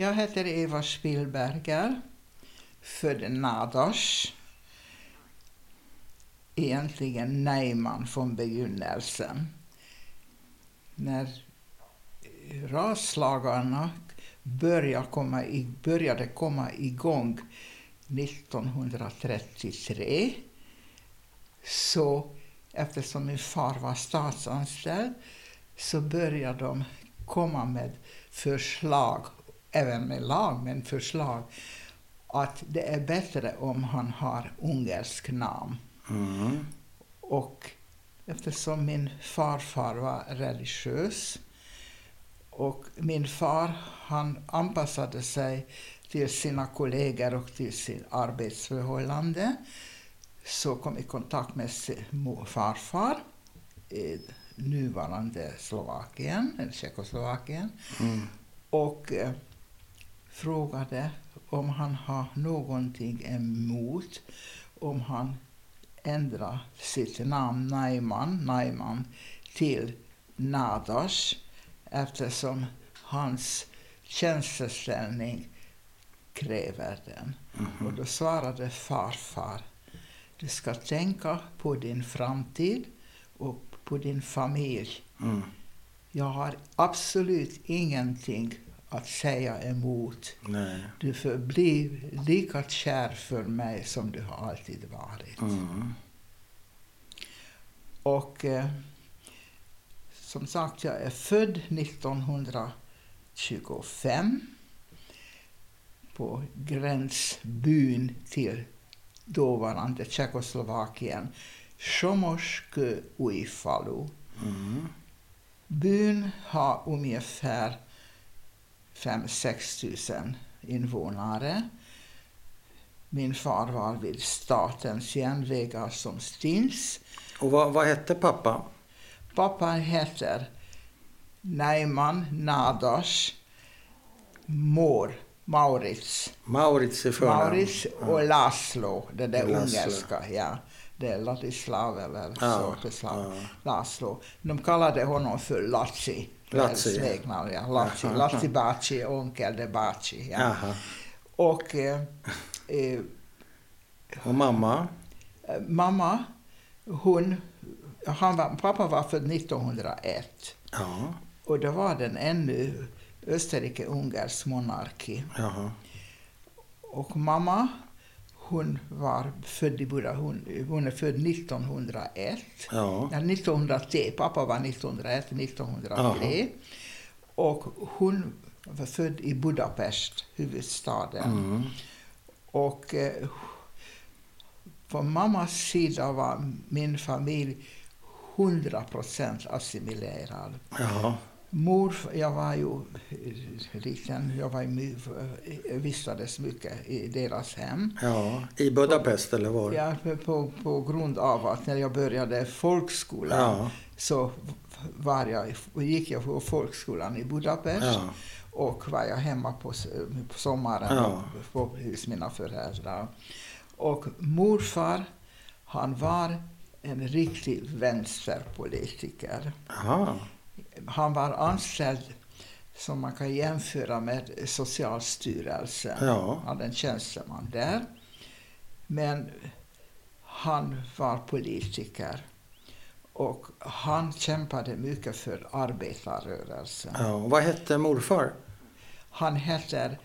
Jag heter Eva Spielberger, född Nadas. Egentligen Neyman från begynnelsen. När raslagarna började komma, i, började komma igång 1933 så eftersom min far var statsanställd så började de komma med förslag även med lag, men förslag att det är bättre om han har ungersk namn. Mm. Och eftersom min farfar var religiös och min far han anpassade sig till sina kollegor och till sin arbetsförhållande så kom i kontakt med sin farfar i nuvarande Slovakien, eller Tjeckoslovakien. Mm. Och eh, frågade om han har någonting emot om han ändrar sitt namn Naiman, Naiman till Nadas eftersom hans tjänsteställning kräver den. Mhm. Och då svarade farfar, du ska tänka på din framtid och på din familj. Mm. Jag har absolut ingenting att säga emot. Nej. Du förblir lika kär för mig som du har alltid varit. Mm. Och eh, som sagt, jag är född 1925 på gränsbyn till dåvarande Tjeckoslovakien, Somoskö Uifalu. Mm. Byn har ungefär 5-6 tusen invånare. Min far var vid Statens järnvägar som stins. Och vad, vad hette pappa? Pappa heter Neiman Nadas Mor Maurits. Maurits i förnamn. Maurits och Laszlo, det där Laszlo. ungerska. Ja. Det är Ladislav eller Ja, Sotislav. ja. Laszlo. De kallade honom för Laci. Laci. Smeknamn, ja. Laci. Jaha. Laci Baci, onkel de Baci. Ja. Och eh, eh, Och mamma? mamma, hon, han var, pappa var född 1901. Ja. Och då var den ännu Österrike-Ungersk monarki. Jaha. Och mamma, hon var född i Buda, hon, hon är född 1901. Ja. Ja, 1903, pappa var 1901, 1903. Och hon var född i Budapest, huvudstaden. Mm. Och eh, på mammas sida var min familj 100% assimilerad. Jaha. Mor, jag var ju eh, liten, jag var my- eh, vistades mycket i deras hem. Ja. I Budapest eller var? Ja, på, på grund av att när jag började folkskolan Ja. så var jag, gick jag på folkskolan i Budapest Ja. och var jag hemma på, på sommaren Ja. på, hos mina föräldrar. Och morfar, han var en riktig vänsterpolitiker. Jaha. Han var anställd som man kan jämföra med Socialstyrelsen. Ja. hade en tjänsteman där. Men han var politiker. Och han kämpade mycket för arbetarrörelsen. Ja. Vad hette morfar? Han heter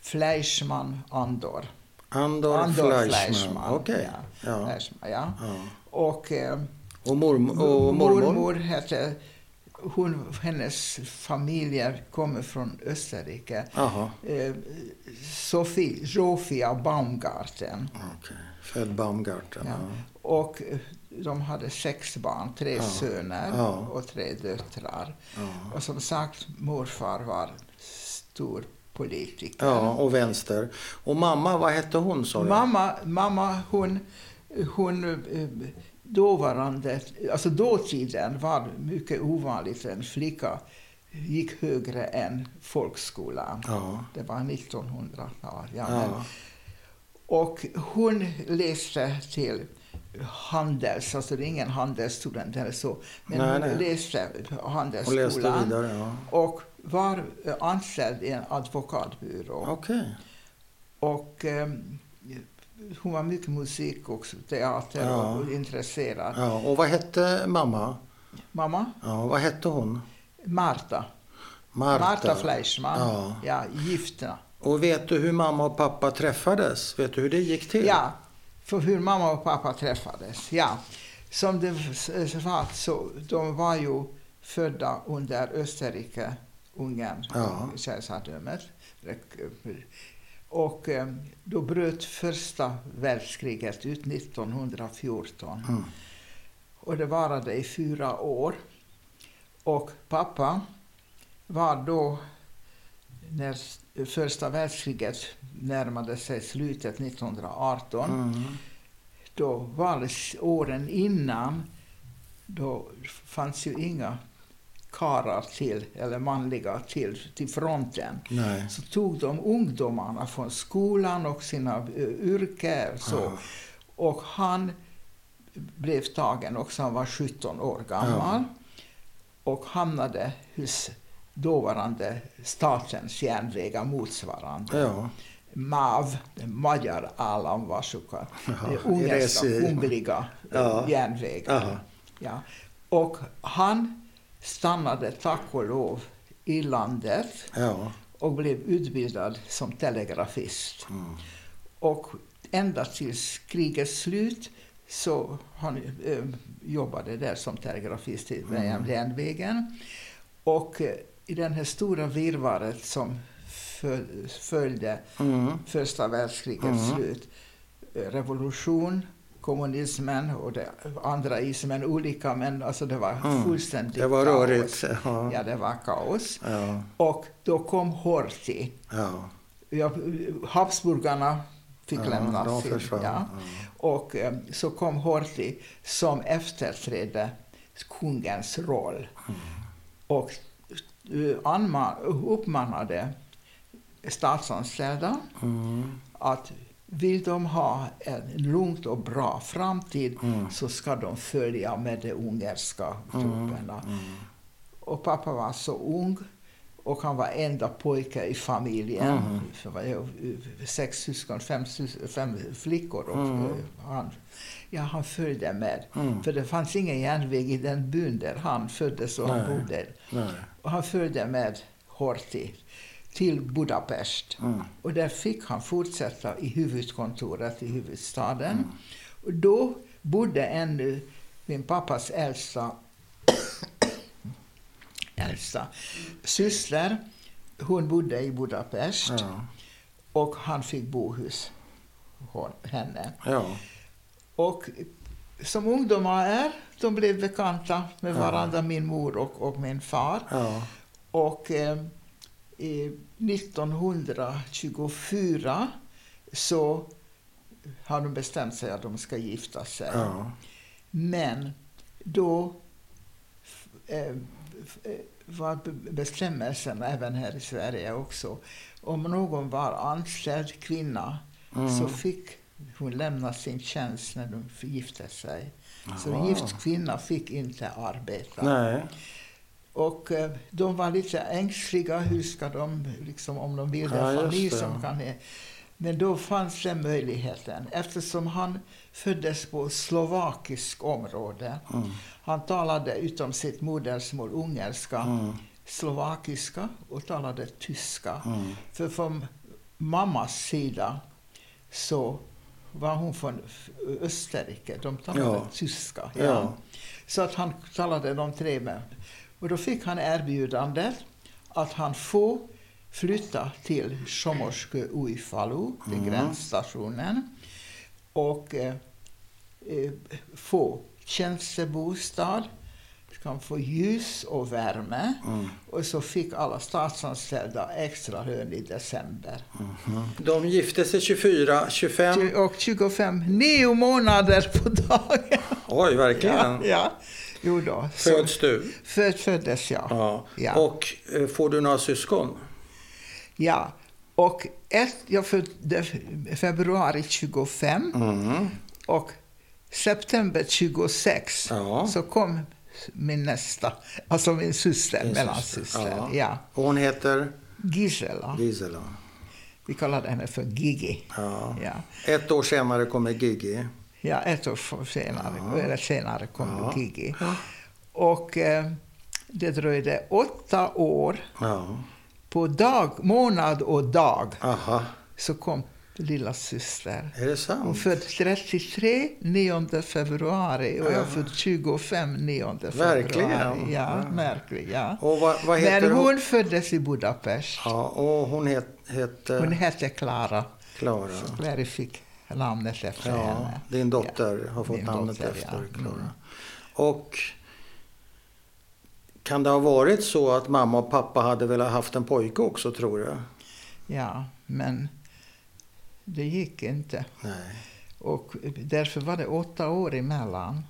Fleischmann Andor. Andor, Andor Fleischmann. Okej. Ja. Ja. Fleischmann, ja. Ja. Och, eh, Och, morm- och mormor? mormor hette... Hon, hennes familj kommer från Österrike. Jaha. Eh, Sofie, Sofia Baumgarten. Okej. Född Baumgarten. Ja. Ja. Och eh, de hade sex barn, tre Ja. söner och tre döttrar. Och som sagt, morfar var stor politiker. ja, och vänster. Och mamma, vad hette hon sa du? Mamma, mamma hon, hon eh, dåvarande, alltså dåtiden var mycket ovanligt en flicka gick högre än folkskolan. Ja. Det var 1900-tal. Ja, Ja. Och hon läste till handels, alltså det är ingen handelsstudent eller så, men Nej, hon nej. läste handelsskolan läste vidare, ja. och var anställd i en advokatbyrå. Och eh, hon var mycket musik och teater Ja. och intresserad. Ja, och vad hette mamma? Mamma, Ja, vad hette hon? Marta. Marta. Marta Fleischmann. Ja. Ja, gifterna. Och vet du hur mamma och pappa träffades? Vet du hur det gick till? Ja, för hur mamma och pappa träffades. Ja. Som det var så, de var ju födda under Österrike, Ungern, Ja. kejsardömet. Och eh, då bröt första världskriget ut 1914. Mm. Och det varade i fyra år. Och pappa var då, när första världskriget närmade sig slutet 1918, Mm. då var det åren innan, då fanns ju inga karar till, eller manliga till, till fronten. Nej. Så tog de ungdomarna från skolan och sina uh, yrke och så. Ja. Och han blev tagen också, han var 17 år gammal. Och hamnade hos dåvarande statens järnvägar motsvarande. Ja. MAV, Magyar Államvasukat, ungerska kungliga Ja. järnvägar. Ja. Och han stannade tack och lov i landet Ja. och blev utbildad som telegrafist. Mm. Och ända tills krigets slut så han eh, jobbade där som telegrafist i Mm. järnvägen. Och eh, i den här stora virrvarret som föl- följde Mm. första världskrigets Mm. slut, eh, revolution, kommunismen och det andra ismen, olika, men alltså det var Mm. fullständigt Det var kaos. rörigt. Ja. Ja, det var kaos. Ja. Och då kom Horthy. Ja. Ja, Habsburgarna fick Ja, lämna sin... Ja. Ja. Och eh, så kom Horthy som efterträdde kungens roll. Mm. Och eh, anma- uppmanade statsanställda Mm. att vill de ha en lugnt och bra framtid Mm. så ska de följa med de ungerska trupperna. Mm. Och pappa var så ung och han var enda pojke i familjen. Det var ju sex syskon, fem, fem flickor. Och Mhm. eh, han, ja, han följde med. Mm. För det fanns ingen järnväg i den byn där han föddes och han bodde. Och han följde med Horthy till Budapest. Mm. Och där fick han fortsätta i huvudkontoret i huvudstaden. Mm. Och då bodde ännu min pappas äldsta, äldsta syster. Hon bodde i Budapest Ja. och han fick bo hos henne. Ja. Och som ungdomar är, de blev bekanta med Ja. varandra, min mor och, och min far. Ja. Och eh, 1924 så har de bestämt sig att de ska gifta sig. Ja. Men då eh, eh, var be- bestämmelsen även här i Sverige också. Om någon var anställd kvinna Mm. så fick hon lämna sin tjänst när de gifte sig. Så Jaha. en gift kvinna fick inte arbeta. Nej. Och eh, de var lite ängsliga. Hur ska de, liksom, om de bildar Ja, en familj som kan... Men då fanns den möjligheten. Eftersom han föddes på slovakiskt område. Mm. Han talade utom sitt modersmål ungerska, Mm. slovakiska och talade tyska. Mm. För från mammas sida så var hon från Österrike. De talade Ja. tyska. Ja. Så att han talade de tre med. Och då fick han erbjudandet att han får flytta till Somorsky Uifalu, till Mm. gränsstationen. Och eh, eh, få tjänstebostad, kan få ljus och värme. Mm. Och så fick alla statsanställda extra lön i december. Mhm. De gifte sig 24, 25. Och 25, nio månader på dagen. Oj, verkligen. Ja, ja. Jo då. Föds du? föd, föddes jag. Ja. Ja. Och eh, får du några syskon? Ja. Och ett, jag födde februari 25 Mm. och september 26 Ja. så kom min nästa, alltså min syster, mellansyster. syster, Ja. ja. Hon heter Gisela. Gisela. Vi kallade henne för Gigi. Ja. Ett år senare kommer Gigi. Ja, ett år senare, eller senare kom Ja. Gigi. Och eh, det dröjde åtta år. Ja. På dag, månad och dag Aha. så kom lilla syster. Är det Hon sant? född 33, 9 februari och jag är född 25, 9 februari. Verkligen? Ja, Ja. Ja. Och vad, vad heter Men hon? hon föddes i Budapest. Ja, och hon het, Hon heter hette Klara. Klara. Fick namnet efter Ja, henne. din dotter Ja, har fått namnet dotter, efter ja. Klara. Mm. Och kan det ha varit så att mamma och pappa hade velat haft en pojke också, tror du? Ja, men det gick inte. Nej. Och därför var det åtta år emellan.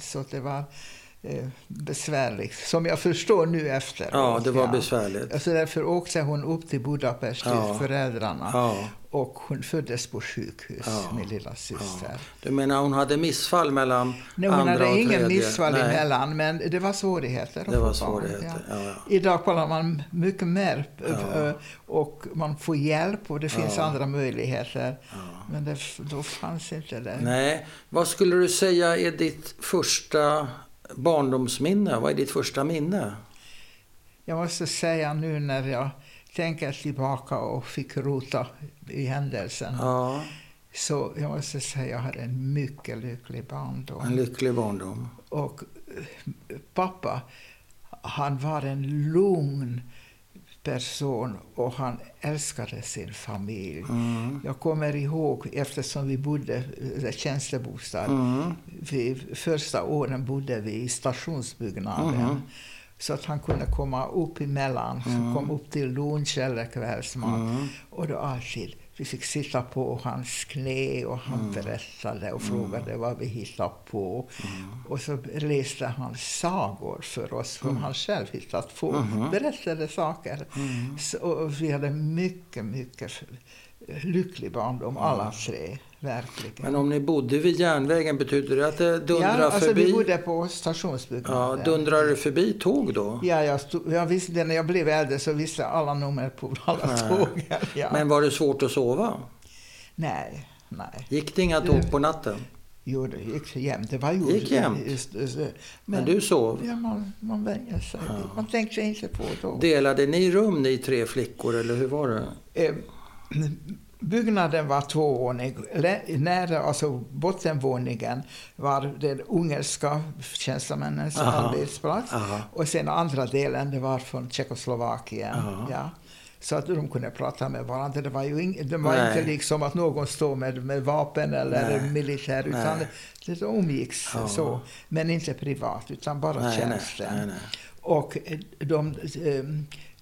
Så det var eh, besvärligt, som jag förstår nu efteråt. Ja, det var besvärligt. Alltså därför åkte hon upp till Budapest till Ja. föräldrarna. Ja. Och hon föddes på sjukhus, Ja. min lilla syster. Du menar hon hade missfall mellan Nej, hon andra hade och ingen tredje? missfall Nej, emellan, men det var svårigheter. Det var svårigheter. Ja. Ja, Idag kollar man mycket mer Ja. ö, och man får hjälp och det finns Ja. andra möjligheter. Men det, då fanns inte det. Nej, vad skulle du säga är ditt första barndomsminne? Vad är ditt första minne? Jag måste säga nu när jag tänker tillbaka och fick rota i händelsen. Ja, Så jag måste säga jag hade en mycket lycklig barndom. en lycklig barndom. Och pappa, han var en lugn person och han älskade sin familj. Mm. Jag kommer ihåg, eftersom vi bodde i tjänstebostad, Mm. vi, första åren bodde vi i stationsbyggnaden. Mhm. Så att han kunde komma upp emellan, Mm. så kom upp till lunch eller kvällsmat. Mm. Och då alltid, vi fick sitta på hans knä och han Mm. berättade och frågade vad vi hittade på. Och så läste han sagor för oss som han själv hittat på. Berättade saker. Så, och vi hade mycket, mycket lycklig barndom alla tre. Verkligen. Men om ni bodde vid järnvägen, betyder det att det dundrar ja, alltså förbi? vi bodde på stationsbyggnaden. Ja, dundrar det förbi tåg då? Ja, jag, stod, jag visste, när jag blev äldre så visste jag alla nummer på alla Nej. tåg. Ja. Men var det svårt att sova? Nej, nej. Gick det inga tåg på natten? Jo, det gick jämnt. Det var ju, Gick jämnt? Just, Men du sov? Ja, man, man vänjer sig. Man tänkte inte på då. Delade ni rum ni tre flickor eller hur var det? Eh, byggnaden var tvåvåning. Nära, alltså bottenvåningen var den ungerska tjänstemännens Aha. arbetsplats. Aha. Och sen andra delen det var från Tjeckoslovakien. Aha. Ja. Så att de kunde prata med varandra. Det var ju ing, det var Nej. inte liksom att någon stod med, med vapen eller Nej. militär. Utan Nej. det, det umgicks så. Men inte privat, utan bara Nej, tjänsten. Och eh, de eh,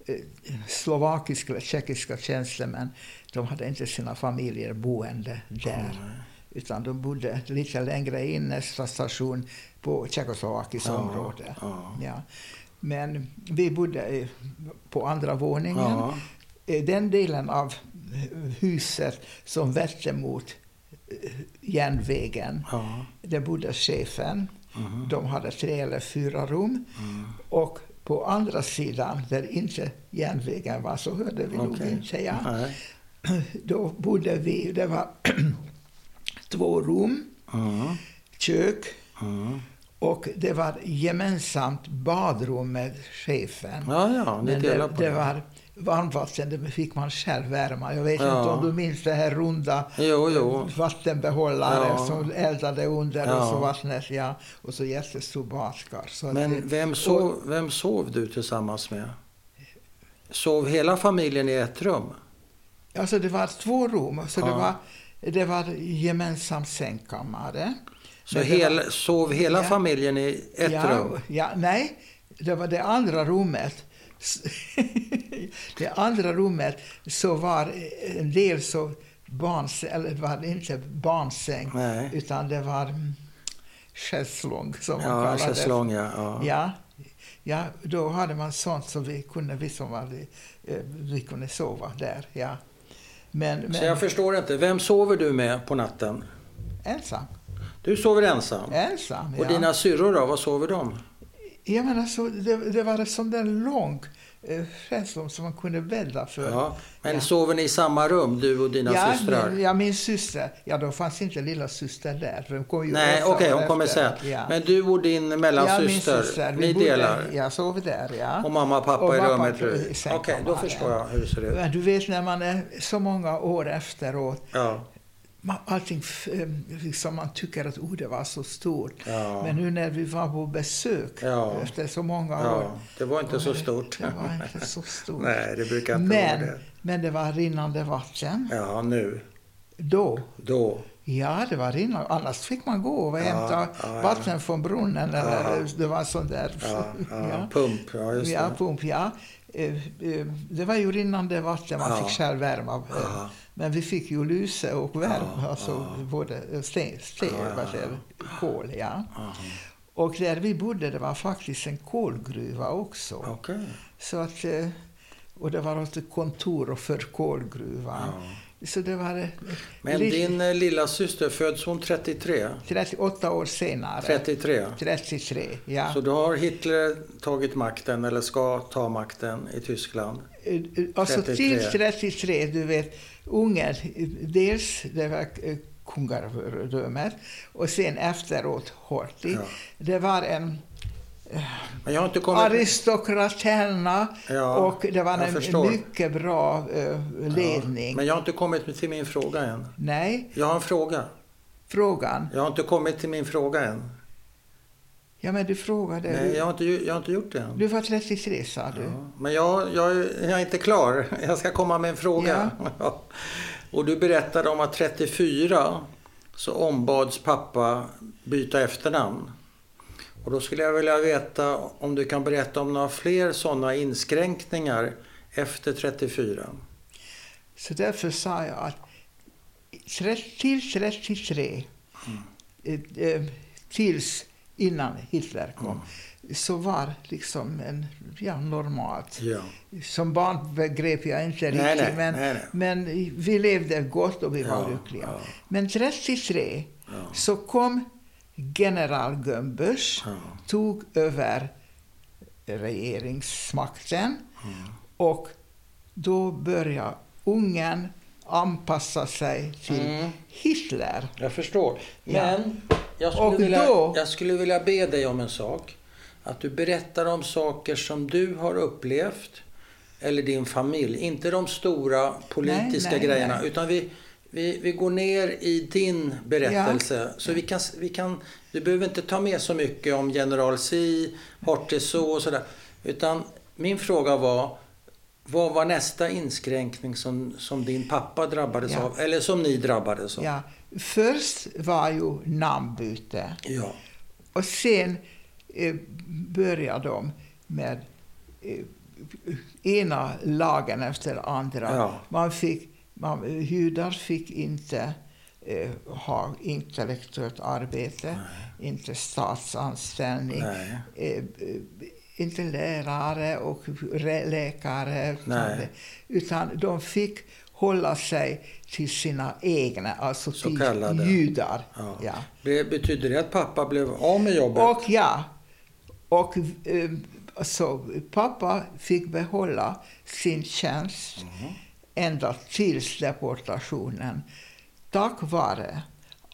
eh, slovakiska tjeckiska tjänstemän, de hade inte sina familjer boende där. Utan de bodde lite längre in, nästa station, på tjeckoslovakiskt Ja, område. ja. Men vi bodde på andra våningen. Den delen av huset som vette mot eh, järnvägen, där bodde chefen. Mhm. De hade tre eller fyra rum. Mm. Och på andra sidan, där inte järnvägen var, så hörde vi nog Okej. inte. Ja. Nej. Då bodde vi, det var två rum, Mm. kök Mm. och det var gemensamt badrum med chefen. Ja, ja, Men det, det det. var varmvatten, det fick man själv värma. Jag vet Ja. inte om du minns det här runda Jo, jo. vattenbehållare Ja. som eldade under Ja. och så vattnet, ja. Och så jättestor badkar. Men det- vem sov, vem sov du tillsammans med? Sov hela familjen i ett rum? Alltså det var två rum, så det, Ja. var, det var gemensam sängkammare. Så det hel, var- sov hela Ja. familjen i ett ja, rum? Ja, nej, det var det andra rummet. det andra rummet så var en del så barns, eller det var inte barnsäng, Nej. utan det var mm, schäslong som man Ja, kallar det. ja. ja. Ja, ja, då hade man sånt så vi kunde, vi som var, eh, vi kunde sova där. Ja. Men, Så men jag förstår inte, vem sover du med på natten? ensam. Du sover ensam? Ensam, ja. Och dina syrror då, var sover de? Ja, men alltså, det, det var en sån där lång eh, färdslång som man kunde bädda för. Ja. Men Ja. sover ni i samma rum, du och dina ja, systrar? min- ja, min syster. Ja, då fanns inte lilla syster där. för Hon kom ju Nej, okej, år hon kommer sen. Ja. Men du och din ja, mellansyster, syster. Vi ni bodde- delar? Jag sov där, ja. Och mamma och pappa Och i rummet? Okej, sängkammaren. då förstår jag hur det ser ut. Men du vet när man är så många år efteråt, Ja, man, allting f- eh, liksom man tycker att oh, det var så stort. ja, Men nu när vi var på besök Ja. efter så många år. ja. Det var inte så stort. Det var inte så stort. Nej, det brukar inte vara men, det. men det var rinnande vatten. Ja, nu. Då. Då. Ja, det var rinnande. Annars fick man gå och hämta ja, ja. vatten från brunnen. Eller, Ja. Det var sån där... Ja, ja. Pump, ja just ja, det. pump, ja. Eh, eh, Det var ju rinnande vatten, man Ja. fick själv värma. Ja. Men vi fick ju lyse och värme, Ja, alltså ja. både sten, sten Ja, ja, kol, ja. Och där vi bodde, det var faktiskt en kolgruva också. Okej. Så att, eh, och det var också kontor för kolgruvan. Så det var eh, Men din eh, lilla syster föds hon 33? 38 år senare. 33? 33, ja. Så då har Hitler tagit makten, eller ska ta makten, i Tyskland? Eh, eh, Alltså 33. till 33, du vet, Ungern, dels det var eh, kungadömet och sen efteråt Horthy. Ja. Det var en jag har inte kommit... aristokraterna Ja, och det var en förstår. mycket bra eh, ledning. Men jag har inte kommit till min fråga än. Nej, Jag har en fråga. frågan. Jag har inte kommit till min fråga än. Ja, men du frågade. Nej, jag har inte, jag har inte gjort det än. Du var 33 sa du. Ja, men jag, jag, är- jag är inte klar. Jag ska komma med en fråga. Ja. Och du berättade om att 34 så ombads pappa byta efternamn. Och då skulle jag vilja veta om du kan berätta om några fler sådana inskränkningar efter 34. Så därför sa jag att till 33, Mm. eh, eh, tills innan Hitler kom, så var liksom en, ja, normalt. Ja. Som barn begrep jag inte riktigt, nej, men, nej, men vi levde gott och vi var Ja, lyckliga. ja. Men 33 Ja. så kom general Gömbösch, Ja. tog över regeringsmakten Mm. och då började Ungern anpassa sig till Mm. Hitler. Jag förstår. Ja. Men jag skulle, Och vilja, då- jag skulle vilja be dig om en sak. Att du berättar om saker som du har upplevt eller din familj. Inte de stora politiska Nej, nej, grejerna. nej. Utan vi, vi, vi går ner i din berättelse. Så vi kan, vi kan, du behöver inte ta med så mycket om general Si, Horthy så och sådär. Utan min fråga var, vad var nästa inskränkning som, som din pappa drabbades Ja. av? Eller som ni drabbades av? Ja, först var ju namnbyte ja. och sen eh, började de med eh, ena lagen efter andra. Ja. Man fick, man, judar fick inte eh, ha intellektuellt arbete, inte statsanställning, Nej. eh, eh, inte lärare och re- läkare. Utan, det- utan de fick hålla sig till sina egna, alltså Så till kallade. judar. Ja. Ja. Det betyder det att pappa blev av med jobbet? Och ja, och eh, så pappa fick behålla sin tjänst Mhm. ända tills deportationen. Tack vare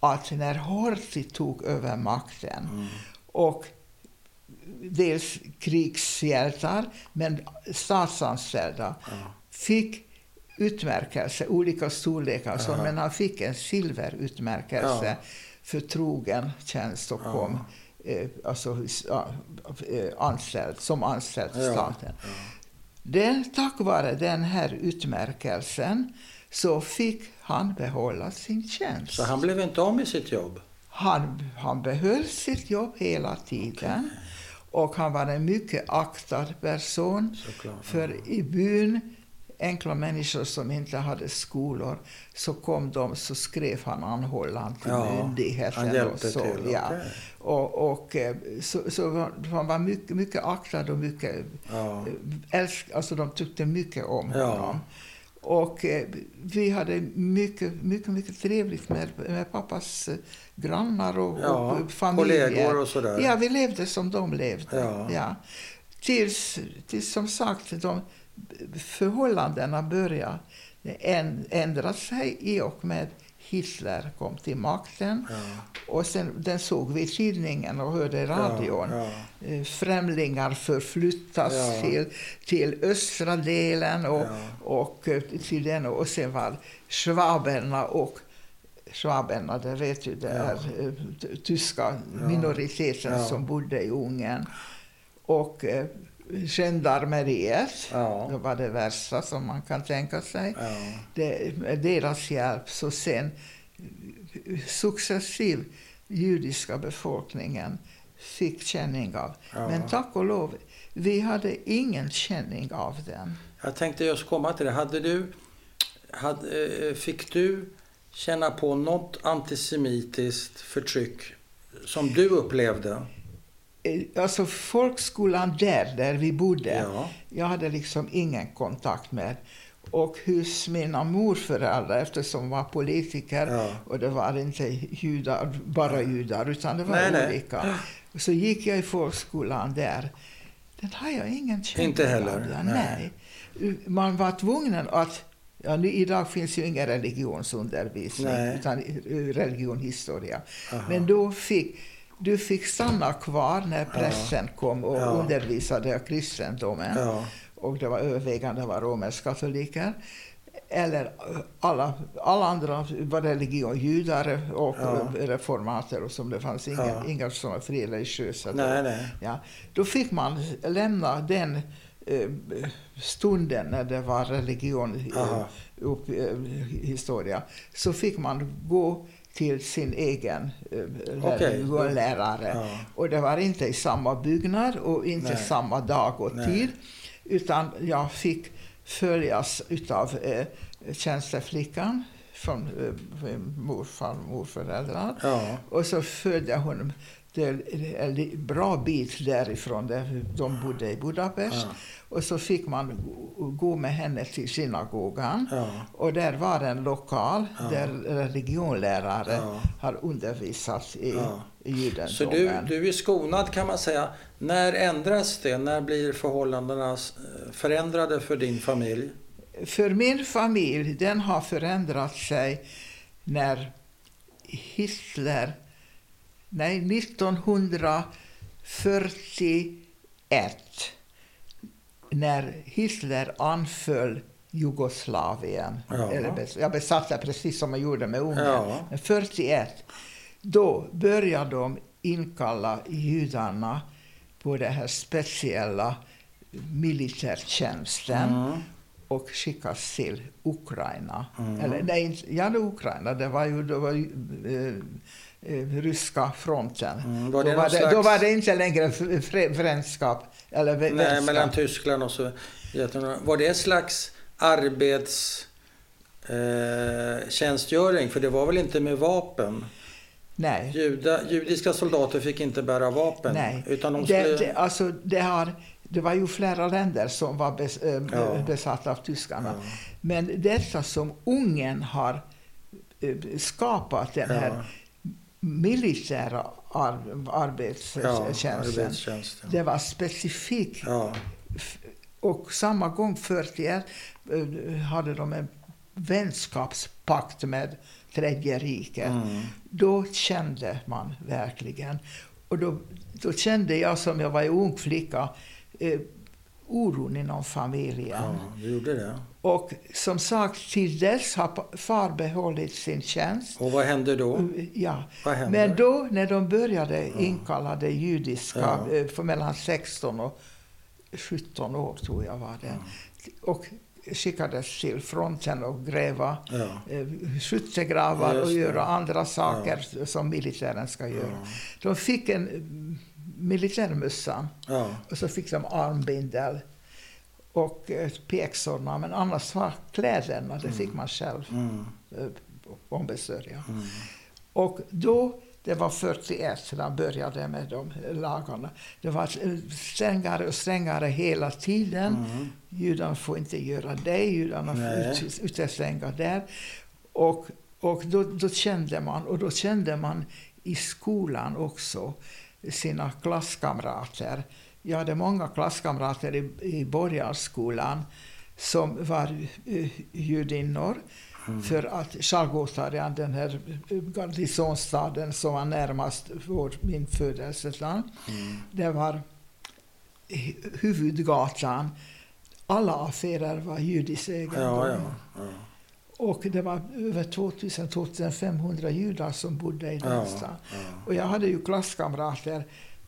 att när Horthy tog över makten Mm. och dels krigshjältar men statsanställda fick utmärkelse, olika storlekar. Så, Aha. men han fick en silverutmärkelse Ja. för trogen tjänst och kom eh, alltså, eh, anställd, som anställd staten. Den, tack vare den här utmärkelsen så fick han behålla sin tjänst. Så han blev inte av med sitt jobb? Han, han behöll sitt jobb hela tiden. Och han var en mycket aktad person. Såklart. För i byn, enkla människor som inte hade skolor, så kom de så skrev han anhållan till Ja, myndigheten. och så, till, Ja. okej. Och, och, eh, så, så han var mycket, mycket aktad och mycket Ja. älsk, alltså de tyckte mycket om Ja. honom. Och eh, vi hade mycket, mycket, mycket trevligt med, med pappas eh, grannar och, Ja, och familjer. kollegor och sådär. Ja, vi levde som de levde. Ja. Ja. Tills, tills som sagt de förhållandena började än- ändra sig i och med Hitler kom till makten. Ja. Och sen, den såg vi i tidningen och hörde i radion. Ja, Eh, Främlingar förflyttas Ja. till, till östra delen och, Ja. och eh, till den. Och sen var schwaberna och Schwaberna, det vet du, det Ja. är eh, tyska minoriteten Ja. som bodde i Ungern. Och gendarmeriet, Ja. det var det värsta som man kan tänka sig. Ja. Det, med deras hjälp så sen successivt judiska befolkningen fick känning av. Ja. Men tack och lov, vi hade ingen känning av den. Jag tänkte just komma till det. Hade du, hade, eh, fick du känna på något antisemitiskt förtryck som du upplevde? Eh, Alltså folkskolan där, där vi bodde, Ja. jag hade liksom ingen kontakt med. Och hos mina morföräldrar, eftersom de var politiker Ja. och det var inte judar, bara judar, utan det var Nej, nej. olika. Så gick jag i folkskolan där. Den har jag ingen känning Inte heller? Ja, Nej. nej. Man var tvungen att... Ja, nu, idag finns ju ingen religionsundervisning, Nej. utan eh, religionhistoria. Aha. Men då fick du fick stanna kvar när prästen kom och Ja. undervisade kristendomen. Ja. Och det var övervägande var romersk-katoliker. Eller eh, alla, alla andra var religion, judar och Ja. reformater och som det fanns inga, Ja. inga sådana frireligiösa. då. Nej, nej. Ja, då fick man lämna den eh, stunden när det var religion, eh, upp, historia, så fick man gå till sin egen eh, religionlärare. Ja. Och det var inte i samma byggnad och inte Nej. samma dag och Nej. tid, utan jag fick följas utav eh, tjänsteflickan från eh, morfar morföräldrar. Ja. Och så följde hon det en bra bit därifrån, där de bodde i Budapest. Ja. Och så fick man gå- med henne till synagogan. Ja. Och där var en lokal Ja. där religionlärare Ja. har undervisat i, Ja. judendomen. Så du, du är skonad kan man säga. När ändras det? När blir förhållandena eh, förändrade för din familj? För min familj, den har förändrat sig när Hitler, nej 1941, när Hitler anföll Jugoslavien, Ja. eller jag besatte precis som man gjorde med Ungern, Ja. men 41, då började de inkalla judarna på den här speciella militärtjänsten Mm. och skickas till Ukraina. Mm. Eller nej, inte- ja, Ukraina. Det var ju, det var ju eh, ryska fronten. Mm, var det då, var det, slags- då var det inte längre fr- vänskap. Eller Nej, vänskap. mellan Tyskland och så. Var det en slags arbets... Eh? För det var väl inte med vapen? Nej. Juda, judiska soldater fick inte bära vapen. Nej. Utan de det, skulle... det, alltså, det, har, det var ju flera länder som var bes, eh, Ja. besatta av tyskarna. Ja. Men detta som Ungern har eh, skapat, den här Ja. Militära ar, Ja, arbetstjänsten, arbetstjänsten. det var specifikt. Ja, Och samma gång, 41, eh, hade de en vänskapspakt med Tredje riket. mm. Då kände man verkligen. Och då, då kände jag som jag var en ung flicka eh, oron inom familjen. ja, du gjorde det. Och som sagt, till dess har far behållit sin tjänst. Och vad hände då? Ja. Vad hände? Men då när de började inkalla det judiska, Ja. eh, för mellan 16 och 17 år tror jag var det. Och skickades till fronten och gräva Ja. eh, skyttegravar och göra andra saker som militären ska göra. Ja. De fick en mm, militärmössa Ja. och så fick de armbindel och eh, pjäxorna, men annars var kläderna, det fick man själv Mm. eh, ombesörja. Mm. Och då det var 41 så de började med de lagarna. Det var strängare och strängare hela tiden. Mm. Judarna får inte göra det, judarna får ut- utestänga där. Och, och då, då kände man, och då kände man i skolan också sina klasskamrater. Jag hade många klasskamrater i, i Borgarskolan som var uh, judinnor. För att Chargotarian, den här eh, garnisonsstaden som var närmast vår, min födelseland, Mm. det var hu- huvudgatan. Alla affärer var judisk egendom. Ja, ja. ja. Och det var över 2000-2500 judar som bodde i den Ja, stan. Och jag hade ju klasskamrater,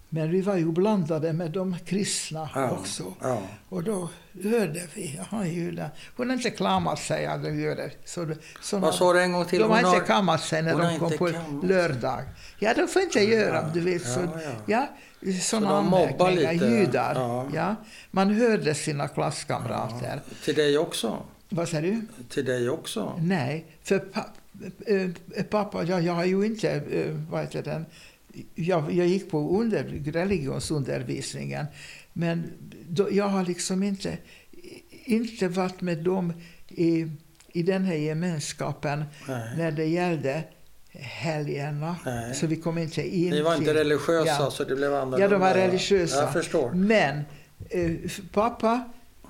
men vi var ju blandade med de kristna Ja, också. ja. Och då hörde vi, judar, hon har inte kammat sig, ja det gör det. Så, såna- Vad sa du en gång till? de har inte kammat sig när de kom på lördag. Ja, de får inte göra, du vet. Så, Ja, ja. ja, sådana mobbar anmärkningar. lite, Judar. ja. Ja. Man hörde sina klasskamrater. Till dig också? Vad säger du? Till dig också? Nej, för pa, eh, pappa, jag, jag har ju inte, eh, vad heter den, jag, jag gick på under, religionsundervisningen, men då, jag har liksom inte, inte varit med dem i, i den här gemenskapen Nej. när det gällde helgerna. Nej. Så vi kom inte in Ni var inte religiösa Ja. så det blev annorlunda? Ja, de var religiösa. Jag förstår. Men eh, pappa,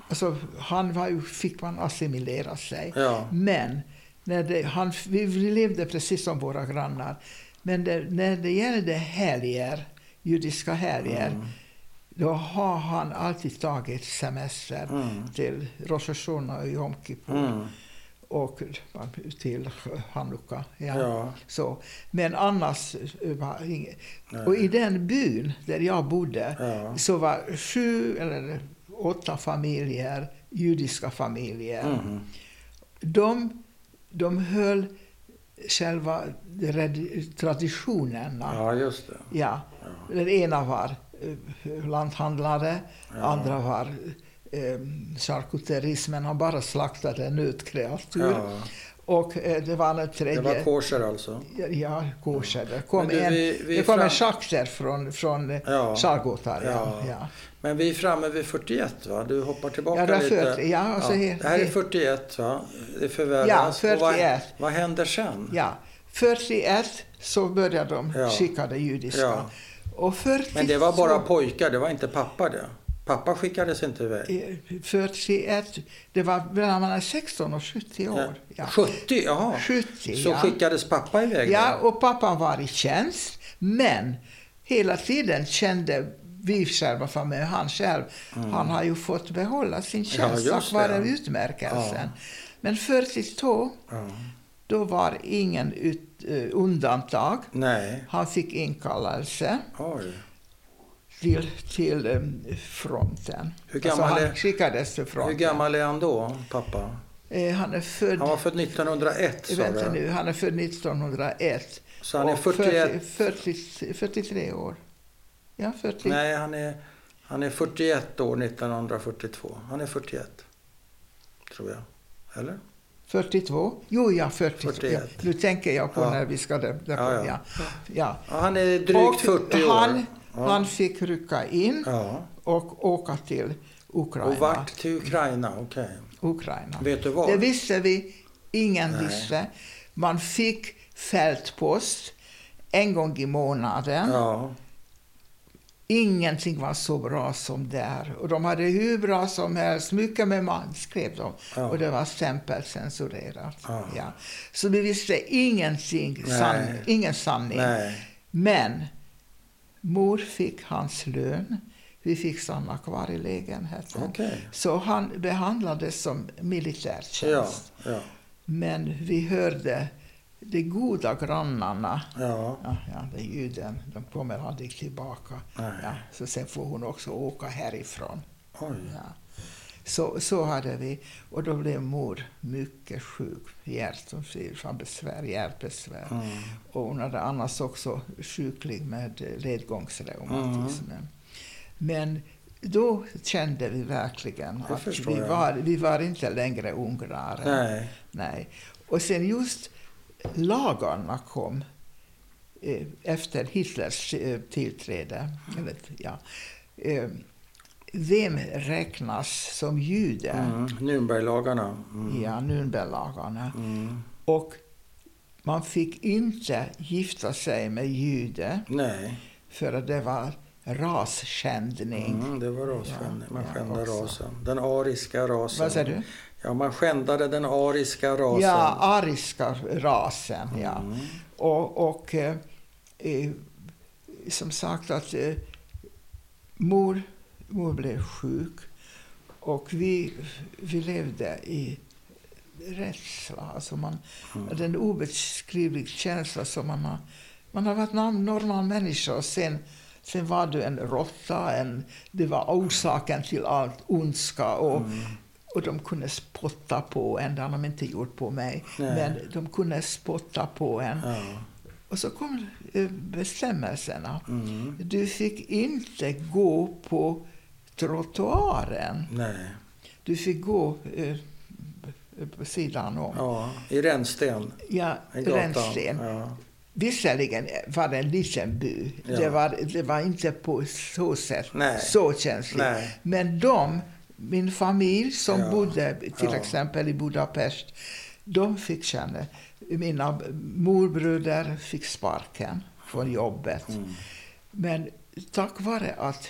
alltså, han var ju, fick man assimilera sig. Ja. Men när det, han, vi levde precis som våra grannar. Men det, när det gällde helger, judiska helger, Mm. då har han alltid tagit semester Mm. till Rosh Hashanah och Yom Kippur Mm. och till Hanukka. Ja. Ja. Så. Men annars eh, var inget. Nej. Och i den byn där jag bodde Ja. så var sju eller åtta familjer, judiska familjer. Mm. De, de höll själva traditionerna. ja, just det. Ja. Den ena var eh, lanthandlare, Ja. andra var eh, charkuterismen, han bara slaktade nötkreatur. Ja. Och eh, det var en Det tredje... var kosher alltså? Ja, kosher. Det kom, du, en, vi- vi det kom en fram- schakter från, från Ja. ja. Chargotar. Ja. Ja. Ja. Men vi är framme vid 41 va? Du hoppar tillbaka Ja, lite. 40, ja, alltså he- det här är he- 41 va? Det förvärras. Ja, Och vad, 41. vad händer sen? Ja. 41 så började de Ja. skicka det judiska. Ja. Och 40, Men det var bara så- pojkar, det var inte pappa det? Pappa skickades inte iväg? eh, 41, det var mellan man är 16 och 70 år. Ja. 70? Jaha. 70, Så ja. skickades pappa iväg Ja, då? och pappan var i tjänst, men hela tiden kände vi själva familjen, han själv, han har ju fått behålla sin Mm. Ja, tjänst just tack vare utmärkelsen. Men 42, Ja. då var ingen ut, eh, undantag. Nej. Han fick inkallelse Oj. till, till eh, fronten. Hur gammal alltså, är- han skickades till fronten. Hur gammal är han då, pappa? Eh, han är född... Han var född 1901 sa Vänta du? nu, han är född 1901. Så han är och 41? 40, 40, 43 år. Ja, 40. Nej, han är, han är 41 år 1942. Han är 41. Tror jag. Eller? 42? Jo, ja, 42. 41. Ja, nu tänker jag på Ja. när vi ska... Det, det, Ja, ja, ja. han är drygt Och 40 år. Han, han fick rycka in och åka till Ukraina. Och vart till Ukraina? Okej. Ukraina. Vet du var? Det visste vi. Ingen Nej. visste. Man fick fältpost en gång i månaden. Ingenting var så bra som där. Och de hade hur bra som helst, mycket med man skrev de. Ja. Och det var stämpelcensurerat. Ja. Ja. Så vi visste ingenting, sann, ingen sanning. Nej. Men mor fick hans lön. Vi fick stanna kvar i lägenheten. Okej. Så han behandlades som militärtjänst. Ja. Men vi hörde de goda grannarna Ja. Ja, ja, det är juden. De kommer aldrig tillbaka. Nej. Ja, så sen får hon också åka härifrån. Oj. Ja. Så, så hade vi. Och då blev mor mycket sjuk. Hjärtbesvär, hjärtbesvär. Mm. Och hon hade annars också sjuklig med ledgångsreumatismen. Men då kände vi verkligen att vi jag. var, vi var inte längre ungrare. Nej. Nej. Och sen just lagarna kom. eh, efter Hitlers eh, tillträde. Eller, ja, eh, vem räknas som jude? Mm. Nürnberglagarna. Mm. Ja, Nürnberglagarna. Mm. Och man fick inte gifta sig med jude Nej, för att det var rasskändning. mm, det var rasskändning. Ja, Man ja, också. rasen. Den ariska rasen. Vad säger du? Ja, man skändade den ariska rasen. Ja, ariska rasen. Ja. Mm. Och, och eh, som sagt att eh, mor, mor blev sjuk och vi, vi levde i rädsla. Alltså man, Mm. Den obeskrivlig känsla som man har... Man har varit en normal människa och sen, sen var du en råtta. En, det var orsaken till allt ondska. Och, Mm. Och de kunde spotta på en. Det har de inte gjort på mig. Nej. Men de kunde spotta på en. Ja. Och så kom eh, bestämmelserna. Mm. Du fick inte gå på trottoaren. Nej. Du fick gå eh, på sidan om. Ja, i rännsten. Ja, I rännsten. Ja. Visserligen var det en liten by. Ja. Det, var, det var inte på så sätt Nej. så känsligt. Nej. Men de, min familj som Ja. bodde till Ja. exempel i Budapest, de fick känna... Mina morbröder fick sparken från jobbet. Mm. Men tack vare att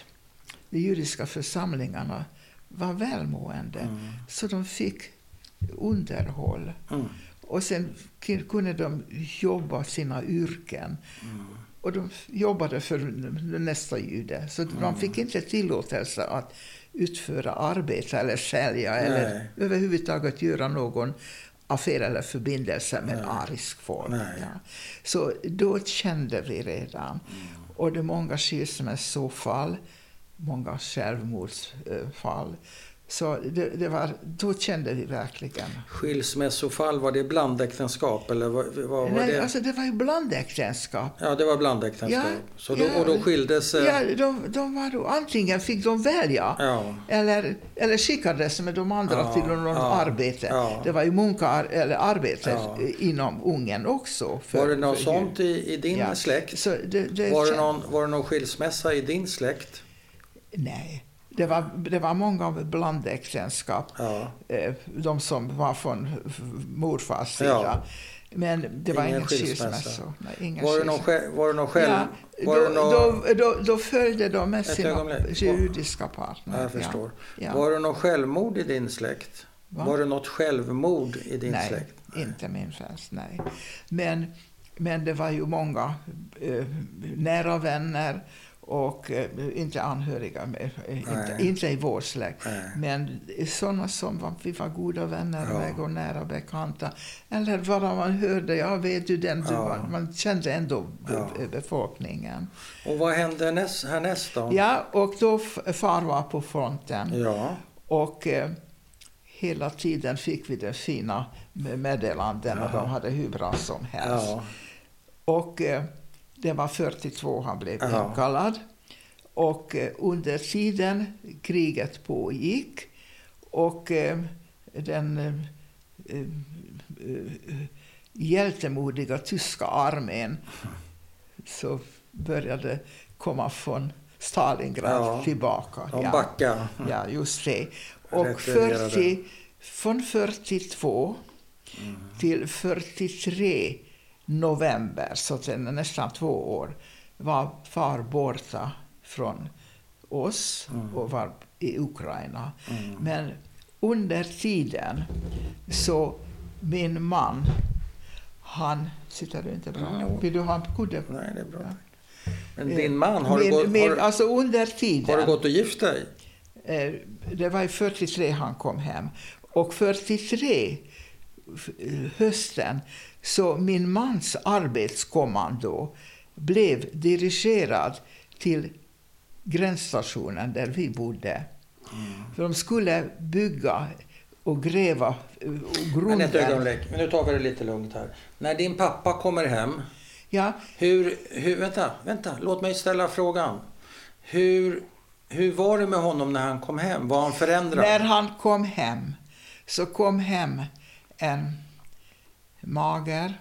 de judiska församlingarna var välmående Mm. så de fick underhåll. Mm. Och sen kunde de jobba sina yrken. Mm. Och de jobbade för nästa jude. Så Mm. de fick inte tillåtelse att utföra arbete eller sälja Nej. eller överhuvudtaget göra någon affär eller förbindelse med Nej. arisk folk. Ja. Så då kände vi redan. Mm. Och det är många skilsmässofall, många självmordsfall. Så det, det var, då kände vi verkligen. Skilsmässofall, var det blandäktenskap eller vad, vad var Nej, det? alltså det var ju blandäktenskap. Ja, det var blandäktenskap. Ja, så då, ja. och då skildes... eh, Ja, de, de var då, antingen fick de välja ja. eller, eller skickades med de andra Ja, till någon ja, arbete. ja. Det var ju munkar, eller arbete inom Ungern också. för- Var det något sånt i, i din släkt? Det, det Var det, någon, var det någon skilsmässa i din släkt? Nej. Det var, det var många blandäktenskap. Ja. eh, De som var från morfars sida. Men det var Ingen ingen skilsmässa. Nej, ingen Var det någon, skilsmässa. var det någon själv... Ja, var då, det någon, då, då, då följde de med sina judiska partner. ja, jag förstår. Ja. Var det någon självmord i din släkt? Va? Var det något självmord i din nej, släkt? inte min fars, nej. Men, men det var ju många eh, nära vänner och eh, inte anhöriga, med, eh, inte, inte i vår släkt. Nej. Men sådana som var, vi var goda vänner Ja. med och nära bekanta. Eller bara man hörde, ja vet du den, du Ja. var, man kände ändå Ja. befolkningen. Och vad hände näst, härnäst då? Ja, och då far var på fronten. Ja. Och eh, hela tiden fick vi de fina meddelanden och Ja. de hade hur bra som helst. ja. Och eh, det var 42 han blev Ja. inkallad. Och eh, under tiden kriget pågick och eh, den eh, hjältemodiga tyska armén så började komma från Stalingrad Ja. tillbaka. De Ja. backade. Ja, just det. Och Retirerade. 40, från 42 Mm. till 43 november, så är nästan två år, var far borta från oss Mm. och var i Ukraina. Mm. Men under tiden så min man, han... Sitter du inte bra? Mm. Vill du ha en kudde? Nej, det är bra. Ja. Men din man, har, min, du, gått, min, har, Alltså under tiden... har du gått och gift dig? Eh, Det var i 43 han kom hem. Och 43, f- eh, hösten, så min mans arbetskommando blev dirigerad till gränsstationen där vi bodde. För de skulle bygga och gräva eh, och Men ett grunden. ögonblick, men nu tar vi det lite lugnt här. När din pappa kommer hem, Ja, hur, hur, vänta, vänta, låt mig ställa frågan. Hur, hur var det med honom när han kom hem? Var han förändrad? När han kom hem så kom hem en mager,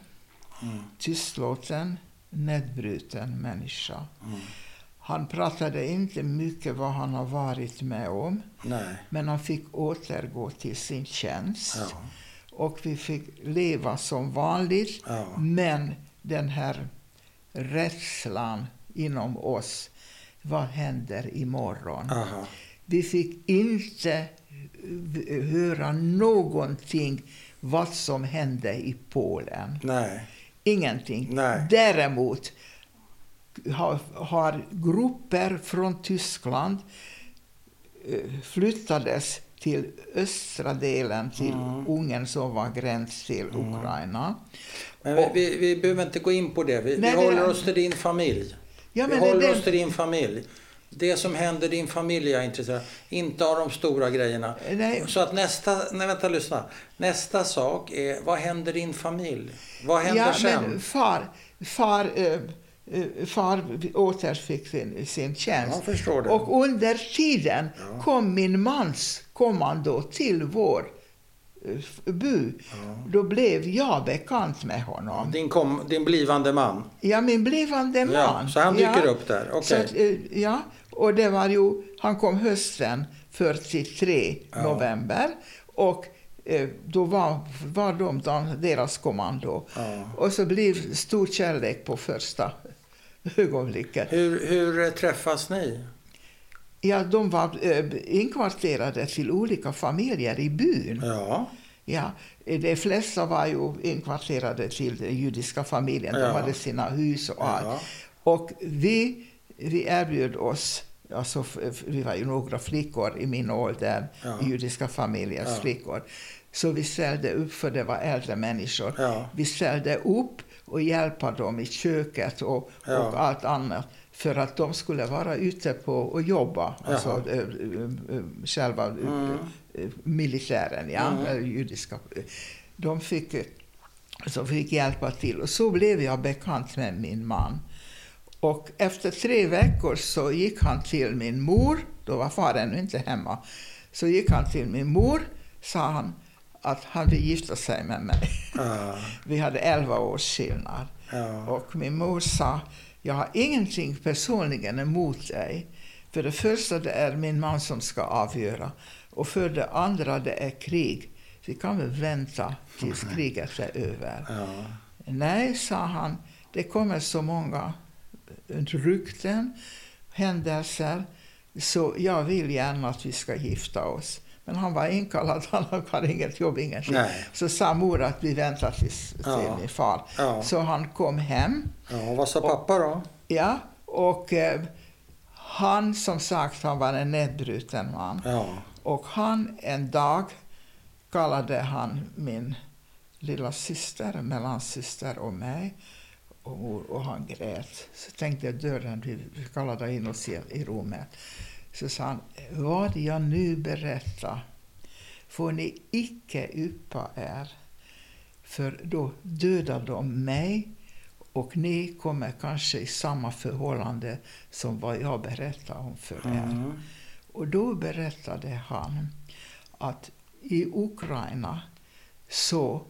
Mm. tystlåten, nedbruten människa. Mm. Han pratade inte mycket vad han har varit med om, Nej. men han fick återgå till sin tjänst. Ja. Och vi fick leva som vanligt, Ja. men den här rädslan inom oss, vad händer imorgon? Aha. Vi fick inte höra någonting vad som hände i Polen. Nej. Ingenting. Nej. Däremot har, har grupper från Tyskland eh, flyttades till östra delen, till Mm. Ungern som var gräns till Ukraina. Men vi, vi, vi behöver inte gå in på det. Vi, Nej, vi det- håller oss till din familj. Ja, vi håller det- oss till din familj. Det som händer din familj är intresserad. Inte av de stora grejerna. Nej. Så att nästa, nej vänta lyssna. Nästa sak är, vad händer din familj? Vad händer ja, sen? men far, far, eh, far återfick sin, sin tjänst. Jag förstår det. Och under tiden Ja. kom min mans kommando till vår eh, by. Då blev jag bekant med honom. Din, kom, din blivande man? Ja, min blivande man. Ja, så han dyker ja. upp där. Okej. Så ja, och det var ju, han kom hösten 43, Ja. november. Och eh, då var, var de, de deras kommando. Ja. Och så blev stor kärlek på första ögonblicket. Hur, hur eh, träffas ni? Ja, de var eh, inkvarterade till olika familjer i byn. Ja. Ja, de flesta var ju inkvarterade till den judiska familjen. De Ja. hade sina hus och allt. ja. Och vi, vi erbjöd oss, alltså, vi var ju några flickor i min ålder, Ja. judiska familjers Ja. flickor. Så vi ställde upp, för det var äldre människor. Ja. Vi ställde upp och hjälpa dem i köket och, Ja. och allt annat. För att de skulle vara ute på och jobba, alltså Jaha. eh, eh, själva Mm. militären, ja, Mm. judiska. De fick, så fick hjälpa till. Och så blev jag bekant med min man. Och efter tre veckor så gick han till min mor, då var far ännu inte hemma. Så gick han till min mor, sa han att han vill gifta sig med mig. Ja. Vi hade 11 års skillnad. Ja. Och min mor sa, jag har ingenting personligen emot dig. För det första det är min man som ska avgöra. Och för det andra det är krig. Vi kan väl vänta tills kriget är över. Ja. Nej, sa han, det kommer så många rykten, händelser, så jag vill gärna att vi ska gifta oss. Men han var inkallad, han hade inget jobb, ingenting. Nej. Så sa mor att vi väntar tills till Ja. min far. Ja. Så han kom hem, ja. Vad sa pappa då? ja, och eh, han som sagt, han var en nedbruten man. Ja. Och han en dag kallade han min lilla syster, mellansyster och mig. Och, och han grät. Så tänkte jag dörren, vi kallade in oss i, i rummet. Så sa han, vad jag nu berättar får ni icke yppa er. För då dödar de mig och ni kommer kanske i samma förhållande som vad jag berättar om för er. Mm. Och då berättade han att i Ukraina så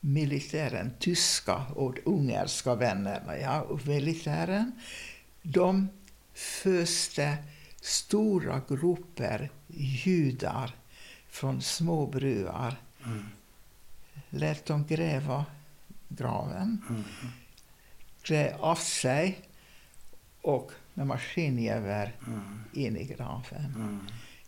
militären, tyska och ungerska vännerna, ja, och militären, de föste stora grupper judar från små bruar. Mm. Lät dem gräva graven, Mm. klä av sig och med maskingevär Mm. in i graven. Mm.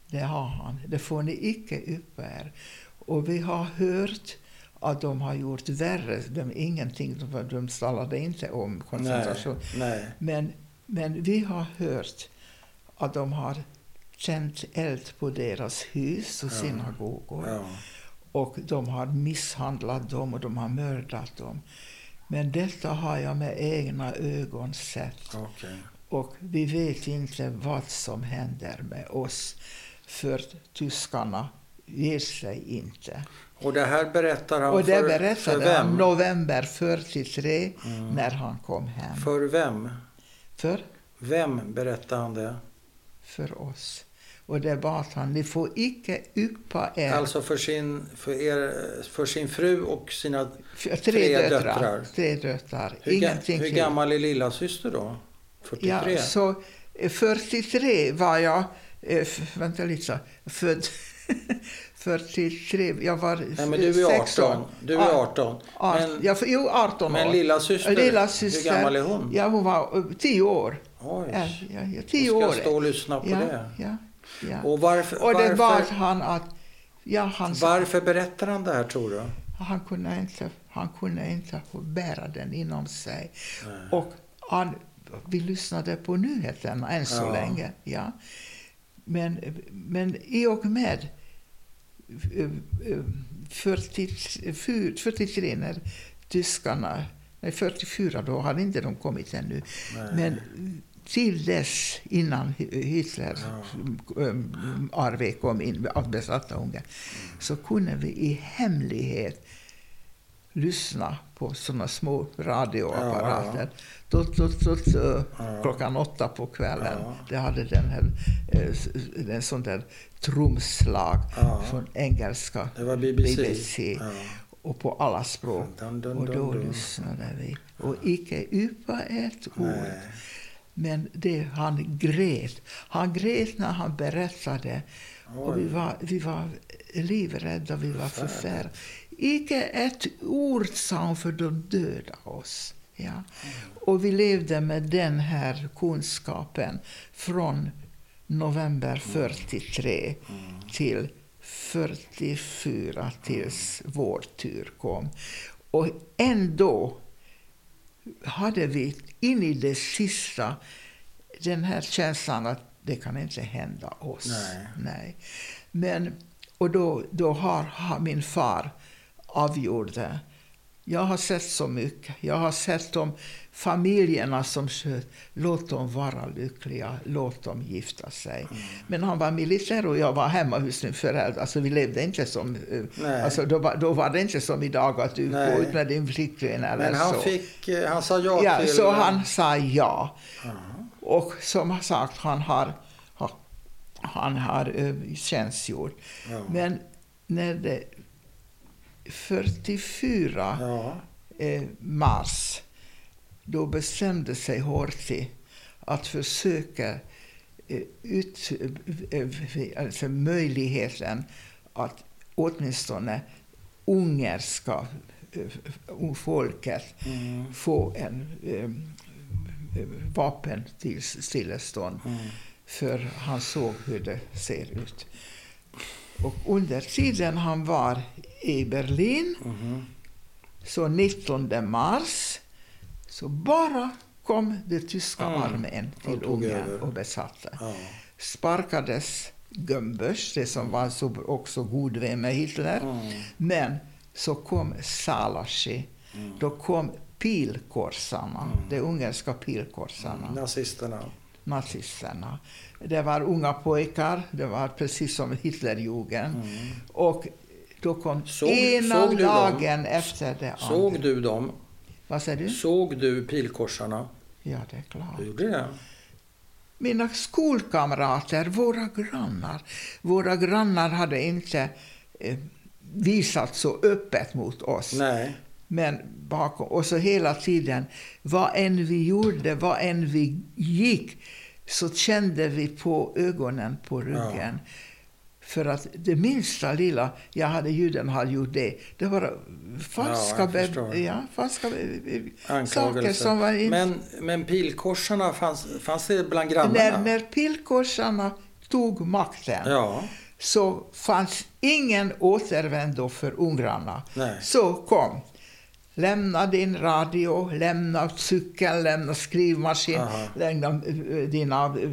Det har han. Det får ni icke yppa er. Och vi har hört att de har gjort värre. De, ingenting, de, de talade inte om koncentration. Nej. Nej. Men, men vi har hört att de har tänt eld på deras hus och synagogor. Ja. Och de har misshandlat dem och de har mördat dem. Men detta har jag med egna ögon sett. Okej. Och vi vet inte vad som händer med oss. För tyskarna ger sig inte. Och det här berättar han Och det för, för berättade vem? han november 43 Mm. när han kom hem. För vem? För, Vem berättar han det? för oss. Och det bad han, ni får icke yppa er. Alltså för sin, för, er, för sin fru och sina tre, tre döttrar. döttrar. Tre döttrar. Hur, Ingenting hur gammal är lilla syster då? 43? Ja, så eh, 43 var jag, eh, vänta lite, så, född 43, jag var Nej, men du är 16. 18. Du är 18. Art, Men, ja, jo, 18 men år. lilla syster, Lilla hur syster, gammal är hon? Ja, hon var eh, 10 år. Oj. Ja, ja, ja, 10 Då ska år. jag stå och lyssna på ja, det. Ja, ja. Och varför, Och det varför, han att, ja, han, varför berättar han det här tror du? han, kunde inte, han kunde inte bära den inom sig. Och han, vi lyssnade på nyheterna än så Ja. länge. Ja. Men, men i och med eh, eh, 44, 43 när tyskarna, nej 44 då hade inte de kommit ännu. Men till dess innan Hitler armé kom in att besatta Ungern så kunde vi i hemlighet lyssna på såna små radioapparater. Tut, tut, tut, eh, Ja. Klockan åtta på kvällen. Ja. Det hade den här, eh, en sån där trumslag Ja. från engelska Det var BBC. BBC. Ja. och på alla språk. Dun, dun, Och dun, då dun. lyssnade vi. Och icke yppa ett ord. Nej. Men det, han grät. Han grät när han berättade. Och vi Oj. var, vi var livrädda, vi var förfärade. Icke ett ord sa han för de döda oss. Ja. Och vi levde med den här kunskapen från november 43 till 44 tills vår tur kom. Och ändå hade vi in i det sista den här känslan att det kan inte hända oss. Nej. Nej. Men, och då, då har, har min far avgjort det. Jag har sett så mycket. Jag har sett de familjerna som sköt. Låt dem vara lyckliga, låt dem gifta sig. Mm. Men han var militär och jag var hemma hos sin förälder. Alltså vi levde inte som... eh, Nej. Alltså då, var, då var det inte som idag att du Nej. går ut med din flickvän eller Men han så. fick, eh, han sa ja, Ja, till... så han sa ja. Ja. Och som sagt, han har, han har uh, tjänstgjort. Ja. Men när det 44 Ja. eh, mars, då bestämde sig Horthy att försöka eh, ut, eh, alltså möjligheten att åtminstone ungerska eh, folket Mm. få en eh, vapen till stillestånd. Mm. För han såg hur det ser ut. Och under tiden han var i Berlin, Mhm. så 19 mars, så bara kom den tyska Mm. armén till Ungern och besatte. Ja. Sparkades Gömbösch, det som var så, också god vän med Hitler. Mm. Men så kom Salashi. Mm. Då kom pilkorsarna, de ungerska pilkorsarna, Nazisterna. nazisterna. Det var unga pojkar, det var precis som Hitlerjugend. Mm. Och då kom Såg- ena såg lagen efter det andra. Såg du dem? Vad säger du? Såg du pilkorsarna? Ja, det är klart. Du gjorde det? Mina skolkamrater, våra grannar. Våra grannar hade inte eh, visat så öppet mot oss. Nej. Men bakom, och så hela tiden, vad än vi gjorde, vad än vi gick, så kände vi på ögonen på ryggen. För att det minsta lilla, jag hade juden har gjort det, det var falska, förstår. ja, falska saker som var in, Men, men pilkorsarna, fanns, fanns det bland grannarna? när, när pilkorsarna tog makten Ja. så fanns ingen återvändo för ungrarna. Nej. Så kom. Lämna din radio, lämna cykeln, lämna skrivmaskin, Aha. lämna eh, dina... eh,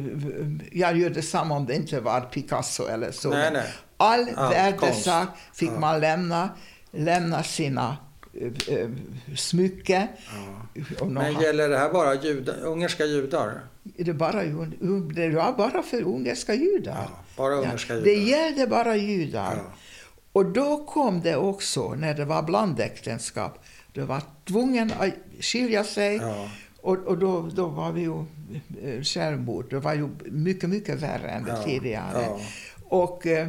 Jag gör detsamma om det inte var Picasso eller så. Nej, nej. All Allt värdesak fick Ja. man lämna, lämna sina eh, eh, smycken. Om de Men gäller det här bara juda, ungerska judar? är det, bara, det var bara för ungerska judar. Ja, bara ungerska Ja, judar. det gällde bara judar. Ja. Och då kom det också, när det var blandäktenskap, det var tvungen att skilja sig Ja. Och, och då, då var vi ju eh, självmord. Det var ju mycket, mycket värre än det tidigare. ja. Och eh,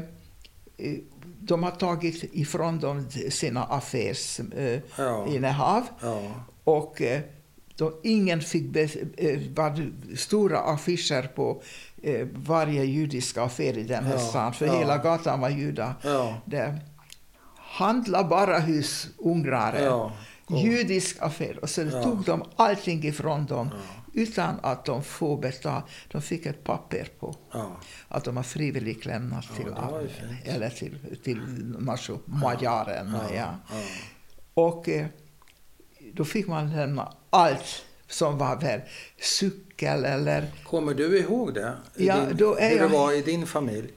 eh, de har tagit ifrån dem sina affärsinnehav. Eh, Ja. och eh, de, ingen fick be, var stora affischer på eh, varje judiska affär i den här Ja, stan, för ja. hela gatan var judar. Ja. Handla bara hos ungrare. Ja. Och- Judisk affär. Och så Ja. tog de allting ifrån dem Ja. utan att de får betala. De fick ett papper på Ja. att de har frivilligt lämnat till, fint. eller till, till Magyarerna. Ja. Och eh, då fick man lämna allt som var väl cykel eller... Kommer du ihåg det? I Ja, din, då är hur jag- det var i din familj?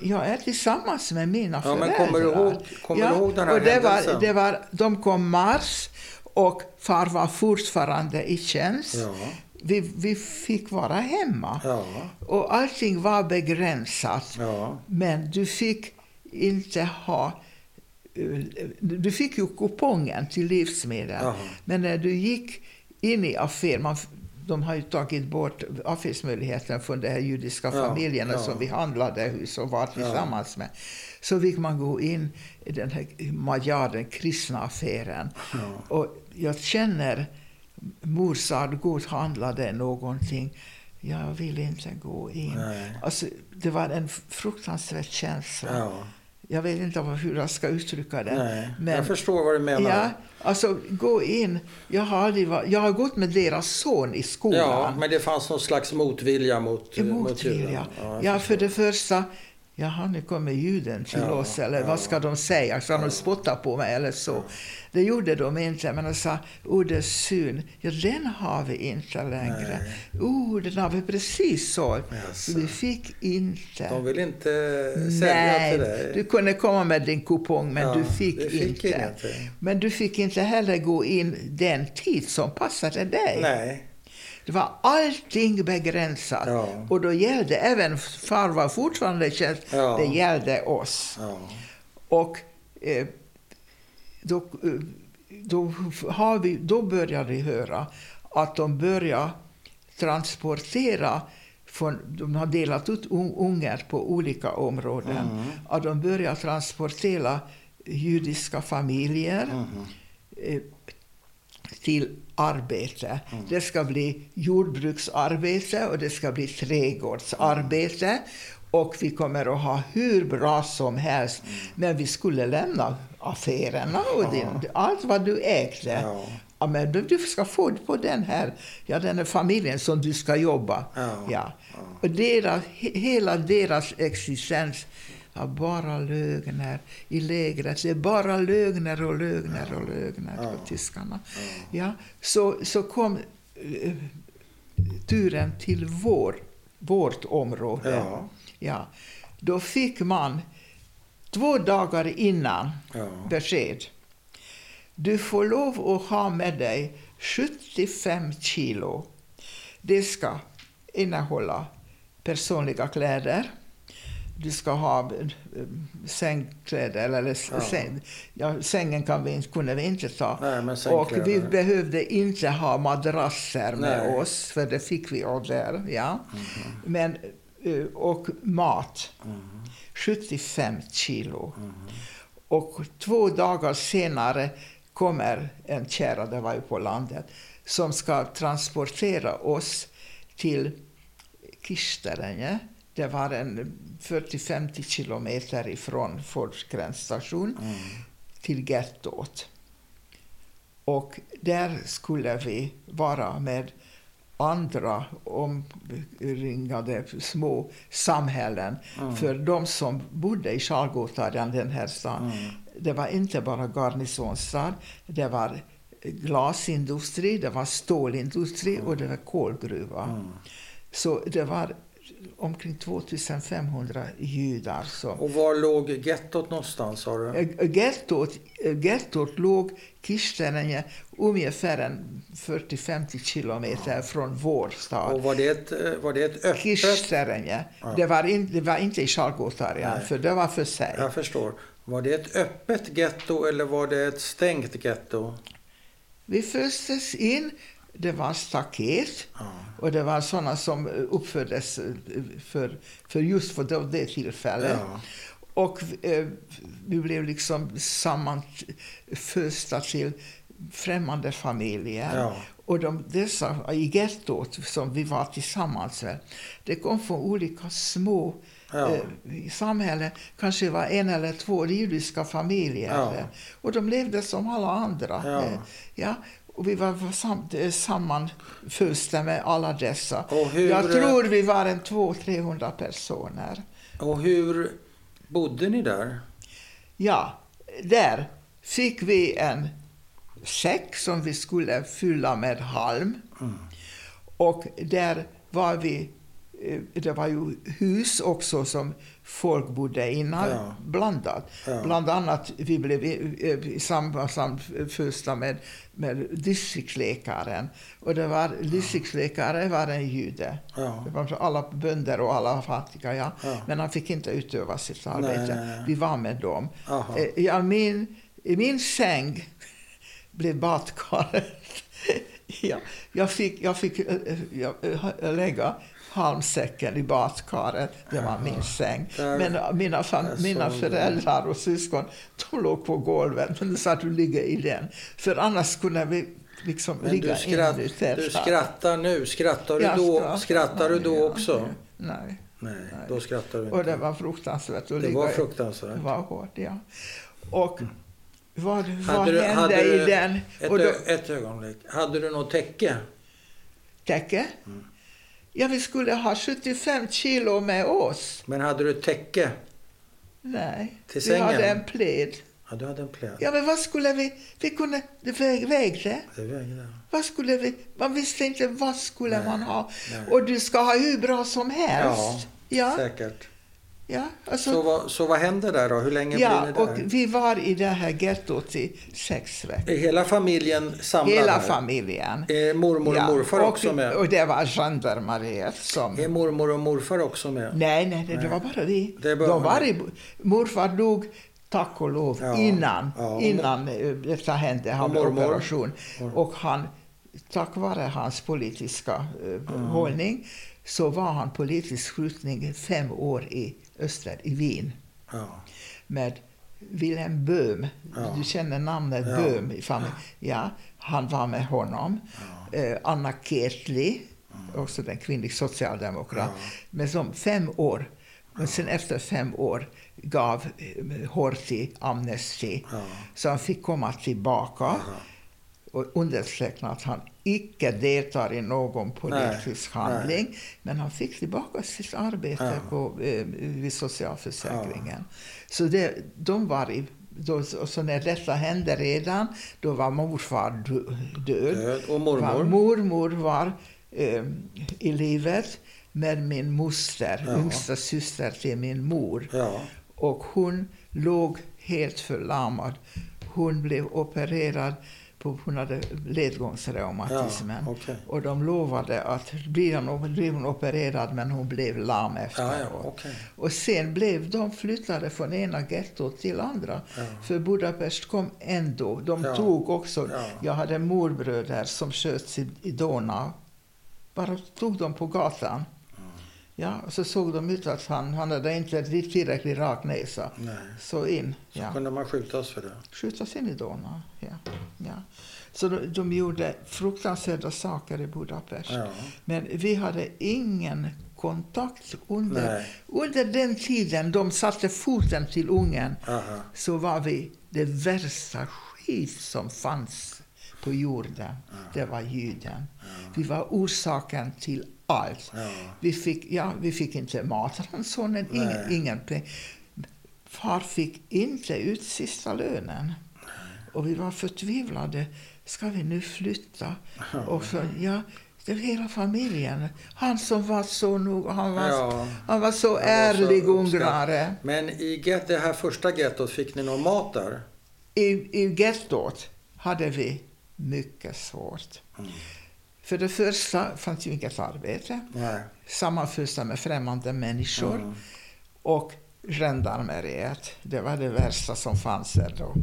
Jag är tillsammans med mina Ja, men föräldrar. kommer du ihåg- kommer du ihåg den här och det var, händelsen? det var, De kom mars och far var fortfarande i tjänst. Ja. Vi, vi fick vara hemma. Ja. Och allting var begränsat. Ja. Men du fick inte ha... eh, Du fick ju kupongen till livsmedel. Men när du gick in i affär, man, de har ju tagit bort affärsmöjligheten från de här judiska Ja, familjerna ja. som vi handlade hos och var tillsammans med. Så fick man gå in i den här Magyar, den kristna affären. Ja. Och jag känner, mor sa, gå och handla det någonting. Jag vill inte gå in. Nej. Alltså, det var en fruktansvärd känsla. Ja. Jag vet inte hur jag ska uttrycka det. Nej. Men- jag förstår vad du menar. Ja, alltså gå in. Jag har, aldrig varit, jag har gått med deras son i skolan. Ja, men det fanns någon slags motvilja mot, mot Motvilja. judarna. Ja, jag för det första, jaha, nu kommer juden till Ja, oss, eller ja. vad ska de säga? Ska de spotta på mig eller så? Det gjorde de inte, men de sa, oh, det är synd. Ja, den har vi inte längre. Oh, den har vi precis sålt. Så vi fick inte. De vill inte sälja Nej, till dig? du kunde komma med din kupong, men Ja, du fick, du fick inte. ingenting. Men du fick inte heller gå in den tid som passade dig. Nej. Det var allting begränsat. Ja. Och då gällde, även far var fortfarande tjänst, Ja. det gällde oss. Ja. Och eh, då, eh, då, har vi, då började vi höra att de börjar transportera från, de har delat ut un- ungar på olika områden. Mm. Att de börjar transportera judiska familjer Mhm. Till arbete. Mm. Det ska bli jordbruksarbete och det ska bli trädgårdsarbete. Och vi kommer att ha hur bra som helst. Men vi skulle lämna affärerna och din, allt vad du ägde. Ja. Ja, men du, ska få på den här, ja, den här familjen som du ska jobba. Ja. Och deras, he, hela deras existens var bara lögner i lägret. Det är bara lögner och lögner och lögner Ja. på tyskarna. Ja, så, så kom eh, turen till vår, vårt område. Ja. Ja. Då fick man två dagar innan Ja. besked. Du får lov att ha med dig 75 kilo. Det ska innehålla personliga kläder. Du ska ha eh, sängkläder, eller Ja. säng, ja, sängen kan vi, inte- kunde vi inte ta. Nej, och vi behövde inte ha madrasser med Nej. oss, för det fick vi av där. Ja. Mhm. Men, eh, och mat. Mhm. 75 kilo. Och två dagar senare kommer en kärra, det var ju på landet, som ska transportera oss till Kisterenje. Det var en 40-50 kilometer ifrån Fords gränsstation Mm. till gettot. Och där skulle vi vara med andra omringade små samhällen. Mm. För de som bodde i Charlgotaren, den här stan, Mm. det var inte bara garnisonsstad, det var glasindustri, det var stålindustri och det var kolgruva. Mm. Så det var omkring 2500 judar som Och var låg gettot någonstans sa du? Eh, Gettot, eh, gettot låg Kisterenje ungefär en 40-50 kilometer från vår Och stad. var det ett, eh, var det ett öppet... Kisterenje. Ja. Det, var in, det var inte i Charlgotaren, Nej. för det var för sig. Jag förstår. Var det ett öppet getto eller var det ett stängt getto? Vi föstes in det var staket Ja. och det var sådana som uppfördes eh, för, för just för det, det tillfället. Ja. Och eh, vi blev liksom sammanfösta till främmande familjer. Ja. Och de, dessa i gettot som vi var tillsammans med, det kom från olika små Ja. eh, i samhället. Kanske var en eller två judiska familjer. Ja. eh, Och de levde som alla andra. Ja. eh, Ja, och vi var sam, eh, sammanfösta med alla dessa. Hur- Jag tror vi var en 200-300 personer. Och hur bodde ni där? Ja, där fick vi en säck som vi skulle fylla med halm. Mm. Och där var vi, det var ju hus också som folk bodde innan, Ja. blandat. Ja. Bland annat, vi blev eh, i samband samfösta med, med distriktsläkaren. Och det var, distriktsläkaren var en jude. Ja. Det var alla bönder och alla fattiga, ja. Ja. Men han fick inte utöva sitt arbete. nej, nej. Vi var med dem. Aha. Eh, Ja, min, I min säng blev badkaret. ja, jag fick, jag fick eh, eh, jag, eh, lägga halmsäcken i badkaret. Det var min säng. Men eh, mina, mina föräldrar och syskon de låg på golvet. Men de sa att du ligger i den. För annars kunde vi liksom Men ligga du, skratt, inuti. du skrattar nu. Skrattar du Jag då, skrattar. skrattar du då också? Nej. Nej, Nej. då skrattar du inte. Och det var fruktansvärt Det var fruktansvärt. Det var hårt, ja. Och vad, vad Hade du- hände hade du i den? Ett, då, ett ögonblick. Hade du något täcke? täcke? Ja, vi skulle ha 75 kilo med oss. Men hade du ett täcke? Nej, Till vi hade sängen? en pläd. Ja, du hade en pläd. Ja, men vad skulle vi... Vi kunde... Det väg, vägde. Det vägde. Vad skulle vi... Man visste inte vad skulle Nej, man ha. nej. Och du ska ha hur bra som helst. Ja, säkert. Ja. Alltså, Så vad, så vad hände där då? Hur länge ja, blev ni och där? vi var i det här gettot i sex veckor. Hela familjen samlad Hela här? familjen. Är mormor och morfar och, också med? Och det var gendarmeriet som... Är mormor och morfar också med? Nej, nej, det Nej. var bara vi. Det bara- De var i, morfar dog, tack och lov, Ja, innan, ja. innan eh, detta hände. Han Och blev operation. Mormor. Och han, tack vare hans politiska eh, hållning, så var han politisk flykting fem år i öster, i Wien, Ja. med Wilhelm Böhm. Ja. Du känner namnet Ja. Böhm i familjen. Ja, han var med honom. Eh, Anna Ketli, också den kvinnlig socialdemokrat. Men som fem år, men sen efter fem år gav eh, Horthy amnesti. Ja. Så han fick komma tillbaka. Och understreckna att han icke deltar i någon politisk Nej, handling. Men han fick tillbaka sitt arbete Ja. på, eh, vid socialförsäkringen. Så det, de var i, då, så när detta hände redan, då var morfar dö- död. Död. Och Var, mormor? mormor var eh, i livet med min moster, Ja. yngsta syster till min mor. Ja. Och hon låg helt förlamad. Hon blev opererad, på, hon hade ledgångsreumatismen. Ja, okej. Och de lovade att blir hon, blev hon opererad men hon blev lam efteråt. Ja, ja, okej. Och sen blev de flyttade från ena gettot till andra. För Budapest kom ändå. De tog också, Ja. jag hade morbröder som sköts i, i Donau. Bara tog dem på gatan. Ja, och så såg de ut att han, han hade inte tillräckligt rak näsa. Nej. Så in, Så ja. kunde man skjutas för det. Skjutas in i Donau. Ja. Ja. Så de, de gjorde fruktansvärda saker i Budapest. Ja. Men vi hade ingen kontakt under, Nej. under den tiden de satte foten till Ungern. Aha. Så var vi det värsta skit som fanns på jorden. Det var juden. Vi var orsaken till allt. Ja. Vi fick, ja, vi fick inte matransonen, ingen, Nej. ingen peng. Far fick inte ut sista lönen. Och vi var förtvivlade. Ska vi nu flytta? Och så, ja, det var hela familjen. Han som var så nog, han var, Ja. han var så Han var så ärlig uppskatt- ungrare. Men i get, det här första gettot, fick ni någon mat där? I, i gettot hade vi mycket svårt. Mm. För det första fanns ju inget arbete. Nej. Med främmande människor. Mm. Och gendarmeriet, det var det värsta som fanns där då.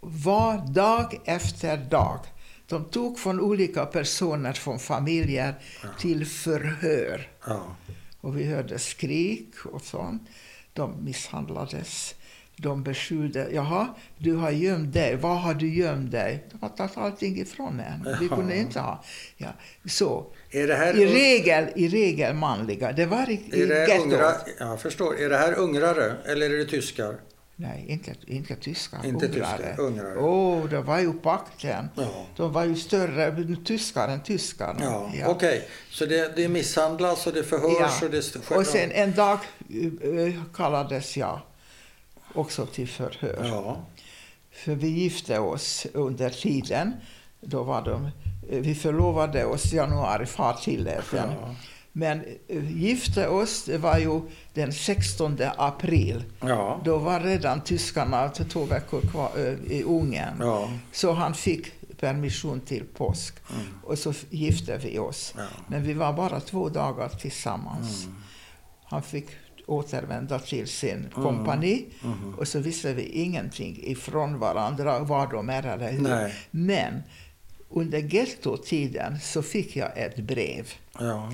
Var dag efter dag De tog från olika personer från familjer till förhör. Ja. Och vi hörde skrik och sånt. De misshandlades. De beskyllde, jaha, du har gömt dig. Var har du gömt dig? De har tagit allting ifrån en. Vi kunde inte ha. Ja. Så, Är det här, i regel, i regel manliga. Det var i, i är det gettot. ungra, jag förstår. Är det här ungrare eller är det tyskar? Nej, inte, inte tyskar. Inte ungrare. tyskar, ungrare. Åh, det var ju pakten. Ja. De var ju större tyskar än tyskarna. Ja, Okej, så det, det misshandlas och det förhörs Ja. och det... Och sen en dag eh, kallades jag också till förhör. Ja, För vi gifte oss under tiden. Då var de, vi förlovade oss i januari, far tillät. Ja. Men eh, gifte oss, det var ju den 16 april. ja, Då var redan tyskarna två veckor kvar i Ungern. ja. Så han fick permission till påsk. Mm. Och så gifte vi oss. ja. Men vi var bara två dagar tillsammans. Mm. Han fick återvända till sin kompani Mhm. och så visste vi ingenting ifrån varandra, var de är eller hur. Nej. Men under gettotiden så fick jag ett brev Ja.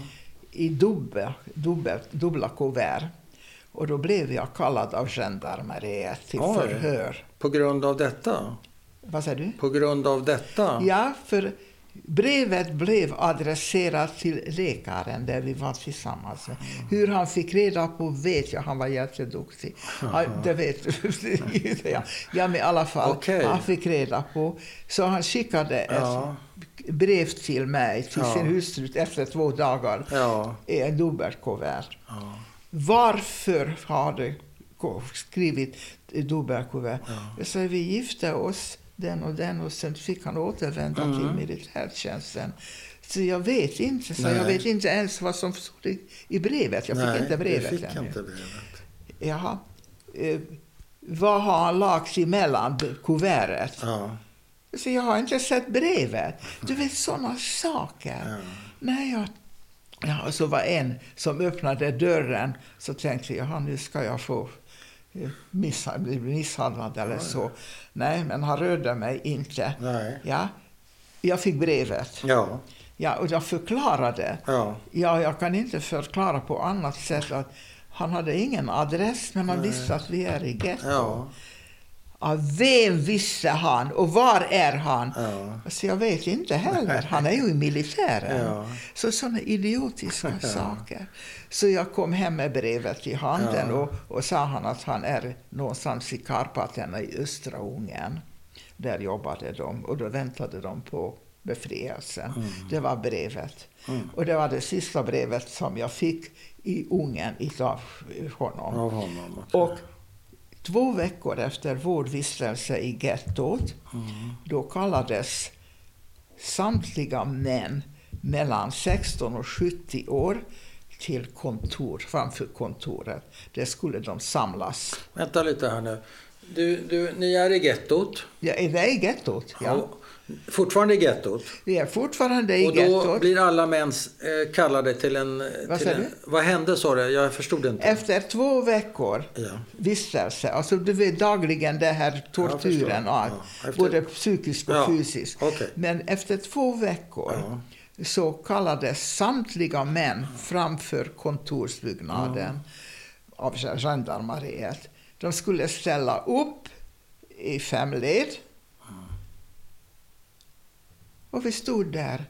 i dubbel, dubbel, dubbla kuvert. Och då blev jag kallad av gendarmeriet till Oj. förhör. På grund av detta? Vad säger du? På grund av detta? Ja, för brevet blev adresserat till läkaren där vi var tillsammans. Hur han fick reda på vet jag, han var jätteduktig. Ja, det vet du. ja. men i alla fall, Okej. han fick reda på. Så han skickade ett Ja. brev till mig, till Ja. sin hustru, efter två dagar. Ja. i en dubbelkuvert. Varför har du skrivit dubbelkuvert? Ja. Jag sa, vi gifte oss den och den och sen fick han återvända Mm. till militärtjänsten. Så jag vet inte, så jag vet inte ens vad som stod i, i brevet. Jag fick Nej, inte brevet fick ännu. inte brevet. Jaha. Eh, vad har han lagt emellan kuvertet? Ja. Så jag har inte sett brevet. Du vet sådana saker. Ja. Nej, jag... Ja, så var en som öppnade dörren, så tänkte jag, nu ska jag få eh, missa, bli misshandlad eller så. Nej, men han rörde mig inte. Nej. Ja, jag fick brevet. Ja. Ja, och jag förklarade. Ja. Ja, jag kan inte förklara på annat sätt att han hade ingen adress, men han Nej. visste att vi är i getto. Ja. Av vem visste han och var är han? Ja. Så jag vet inte heller. Han är ju i militären. Ja. Så sådana idiotiska saker. Så jag kom hem med brevet i handen Ja. och, och sa han att han är någonstans i Karpaterna i östra Ungern. Där jobbade de och då väntade de på befrielsen. Mm. Det var brevet. Mm. Och det var det sista brevet som jag fick i Ungern av honom. Av honom. okej. Och två veckor efter vår vistelse i gettot, Mm. då kallades samtliga män mellan 16 och 70 år till kontor, framför kontoret. Där skulle de samlas. Vänta lite här nu. Du, du, ni är i gettot. Ja, är det i gettot? Ja. Och Fortfarande i gettot. Vi är fortfarande i Och då gettot. blir alla män eh, kallade till en... Vad till en vad hände sa du? Jag förstod inte. Efter två veckor Ja. vistelse, alltså du vet dagligen det här tortyren och allt, Ja, efter- både psykiskt och Ja, fysiskt. okej. Men efter två veckor Ja. så kallades samtliga män framför kontorsbyggnaden av gendarmeriet. De skulle ställa upp i fem led. Och vi stod där.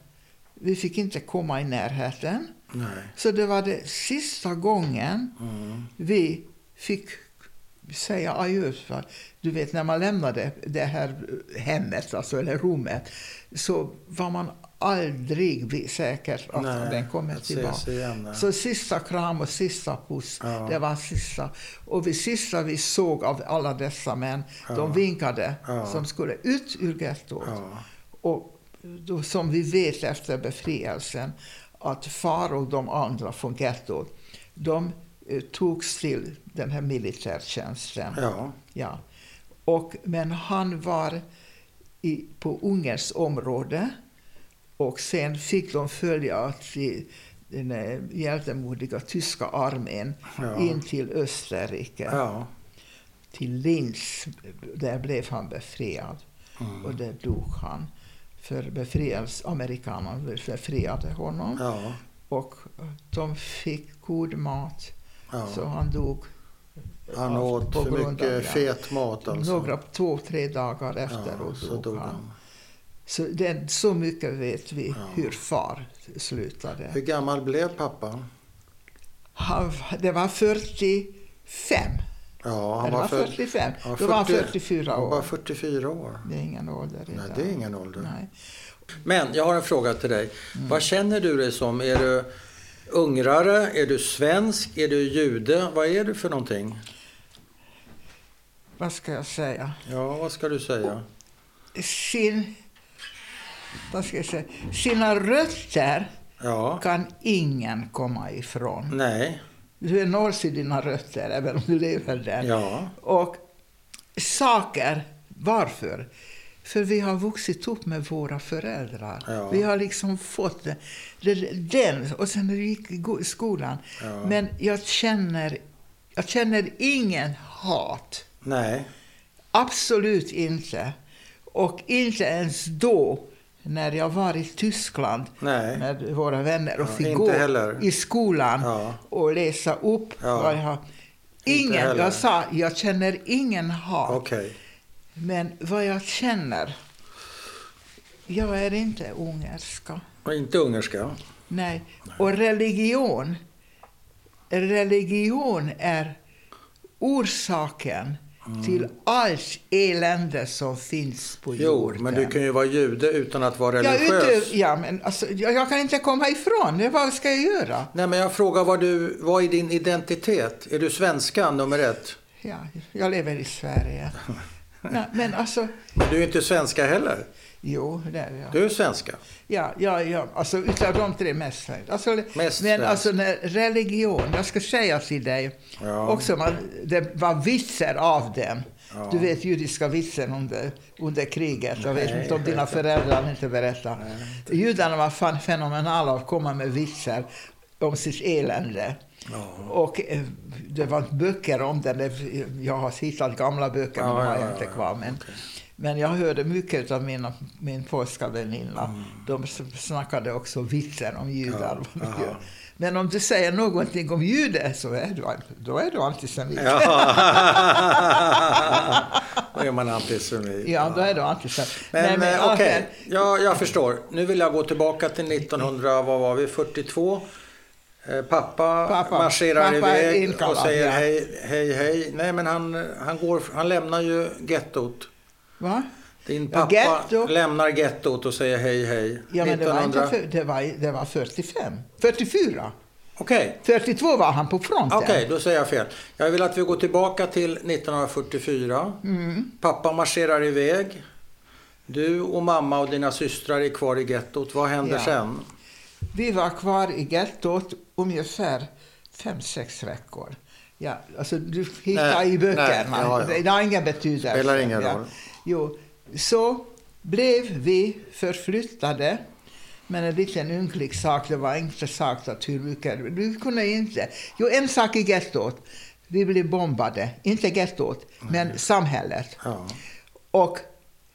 Vi fick inte komma i närheten. Nej. Så det var det sista gången Mm. vi fick säga adjö. Du vet, när man lämnade det här hemmet, alltså, eller rummet, så var man aldrig säker att Nej, den kommer tillbaka. igen. Så sista kram och sista puss, Ja. det var sista. Och vi sista vi såg av alla dessa män, Ja. de vinkade Ja. som skulle ut ur gettot. Och då, som vi vet efter befrielsen, att far och de andra från gettot, de eh, togs till den här militärtjänsten. Ja. Ja. Och, men han var i, på Ungerns område och sen fick de följa till den eh, hjältemodiga tyska armén Ja. in till Österrike, Ja. till Linz. Där blev han befriad Mm. och där dog han. För befrielse, amerikanerna befriade honom. Ja, Och de fick god mat, ja. så han dog. Han åt för mycket fet mat alltså. Några, två, tre dagar ja, efteråt så dog dog han. han. Så, det, så mycket vet vi Ja. hur far slutade. Hur gammal blev pappa? Han, det var 45. Ja, han det var, född- 45. ja, Då var han 40 44 Han var år. 44 år. Det är ingen ålder Nej, idag. det är ingen ålder. Nej. Men jag har en fråga till dig. Mm. Vad känner du dig som? Är du ungrare? Är du svensk? Är du jude? Vad är du för någonting? Vad ska jag säga? Ja, vad ska du säga? Sin, vad ska jag säga? Sina rötter Ja, kan ingen komma ifrån. nej, Du är nås i dina rötter, även om du lever där. ja, Och saker, varför? För vi har vuxit upp med våra föräldrar. Ja. Vi har liksom fått det, det, den, och sen när vi gick i skolan. Ja. Men jag känner, jag känner ingen hat. nej, Absolut inte. Och inte ens då, när jag var i Tyskland nej. med våra vänner och Ja, fick gå heller. i skolan Ja. och läsa upp Ja. vad jag... Ingen, heller. jag sa, jag känner ingen hat. Okej. Men vad jag känner, jag är inte ungerska. Och inte ungerska? Nej. Och religion, religion är orsaken till allt elände som finns på Mm. Jo, jorden. men du kan ju vara jude utan att vara ja, religiös. ute, ja, men alltså, jag, jag kan inte komma ifrån det. Vad ska jag göra? Nej, men jag frågar vad, du, vad är din identitet? Är du svenska nummer ett? Ja, jag lever i Sverige. Nej, men alltså, Du är inte svenska heller. Jo, det är jag. Du är svenska. Ja, ja, ja, alltså utav de tre mest svensk. Alltså, Mest men svensk. alltså när religion, jag ska säga till dig, Ja. också man, det var vitsar av dem. Ja. Du vet judiska vitsen under, under kriget. Jag vet inte om dina föräldrar inte berättar. Judarna var fan fenomenala att komma med vitsar om sitt elände. Ja. Och eh, det var böcker om det. Jag har hittat gamla böcker, men Ja, de har ja, jag ja, inte kvar. Men, Okej. Men jag hörde mycket av mina, min polska väninna. Mm. De snackade också vitsar om judar. Ja. Men om du säger någonting om jude så är du, då är du antisemit. Ja. Då är man antisemit. Ja, då är du antisemit. Men, Nej, eh, okej, okej. ja, jag förstår. Nu vill jag gå tillbaka till 1900, vad var vi, 42. Eh, Pappa, Pappa- marscherar pappa iväg inkallad, och säger ja. hej, hej, hej. Nej, men han, han, går, han lämnar ju gettot. Va? Din Ja, pappa getto. lämnar gettot och säger hej, hej. Ja, men det var, inte 1900 det, var, det var 45. 44. Okej, 42 var han på fronten. okej, då säger jag fel. Jag vill att vi går tillbaka till 1944. Mm. Pappa marscherar iväg. Du och mamma och dina systrar är kvar i gettot. Vad händer Ja. sen? Vi var kvar i gettot ungefär fem, sex veckor. Ja, alltså du hittar Nej, i böckerna. nej, ja, ja. Det har ingen betydelse. Spelar ingen Ja. Jo, så blev vi förflyttade. Men en liten ynklig sak, det var inte sagt att hur mycket, vi kunde inte. Jo, en sak i gettot. Vi blev bombade, inte gettot, men samhället. Ja, Och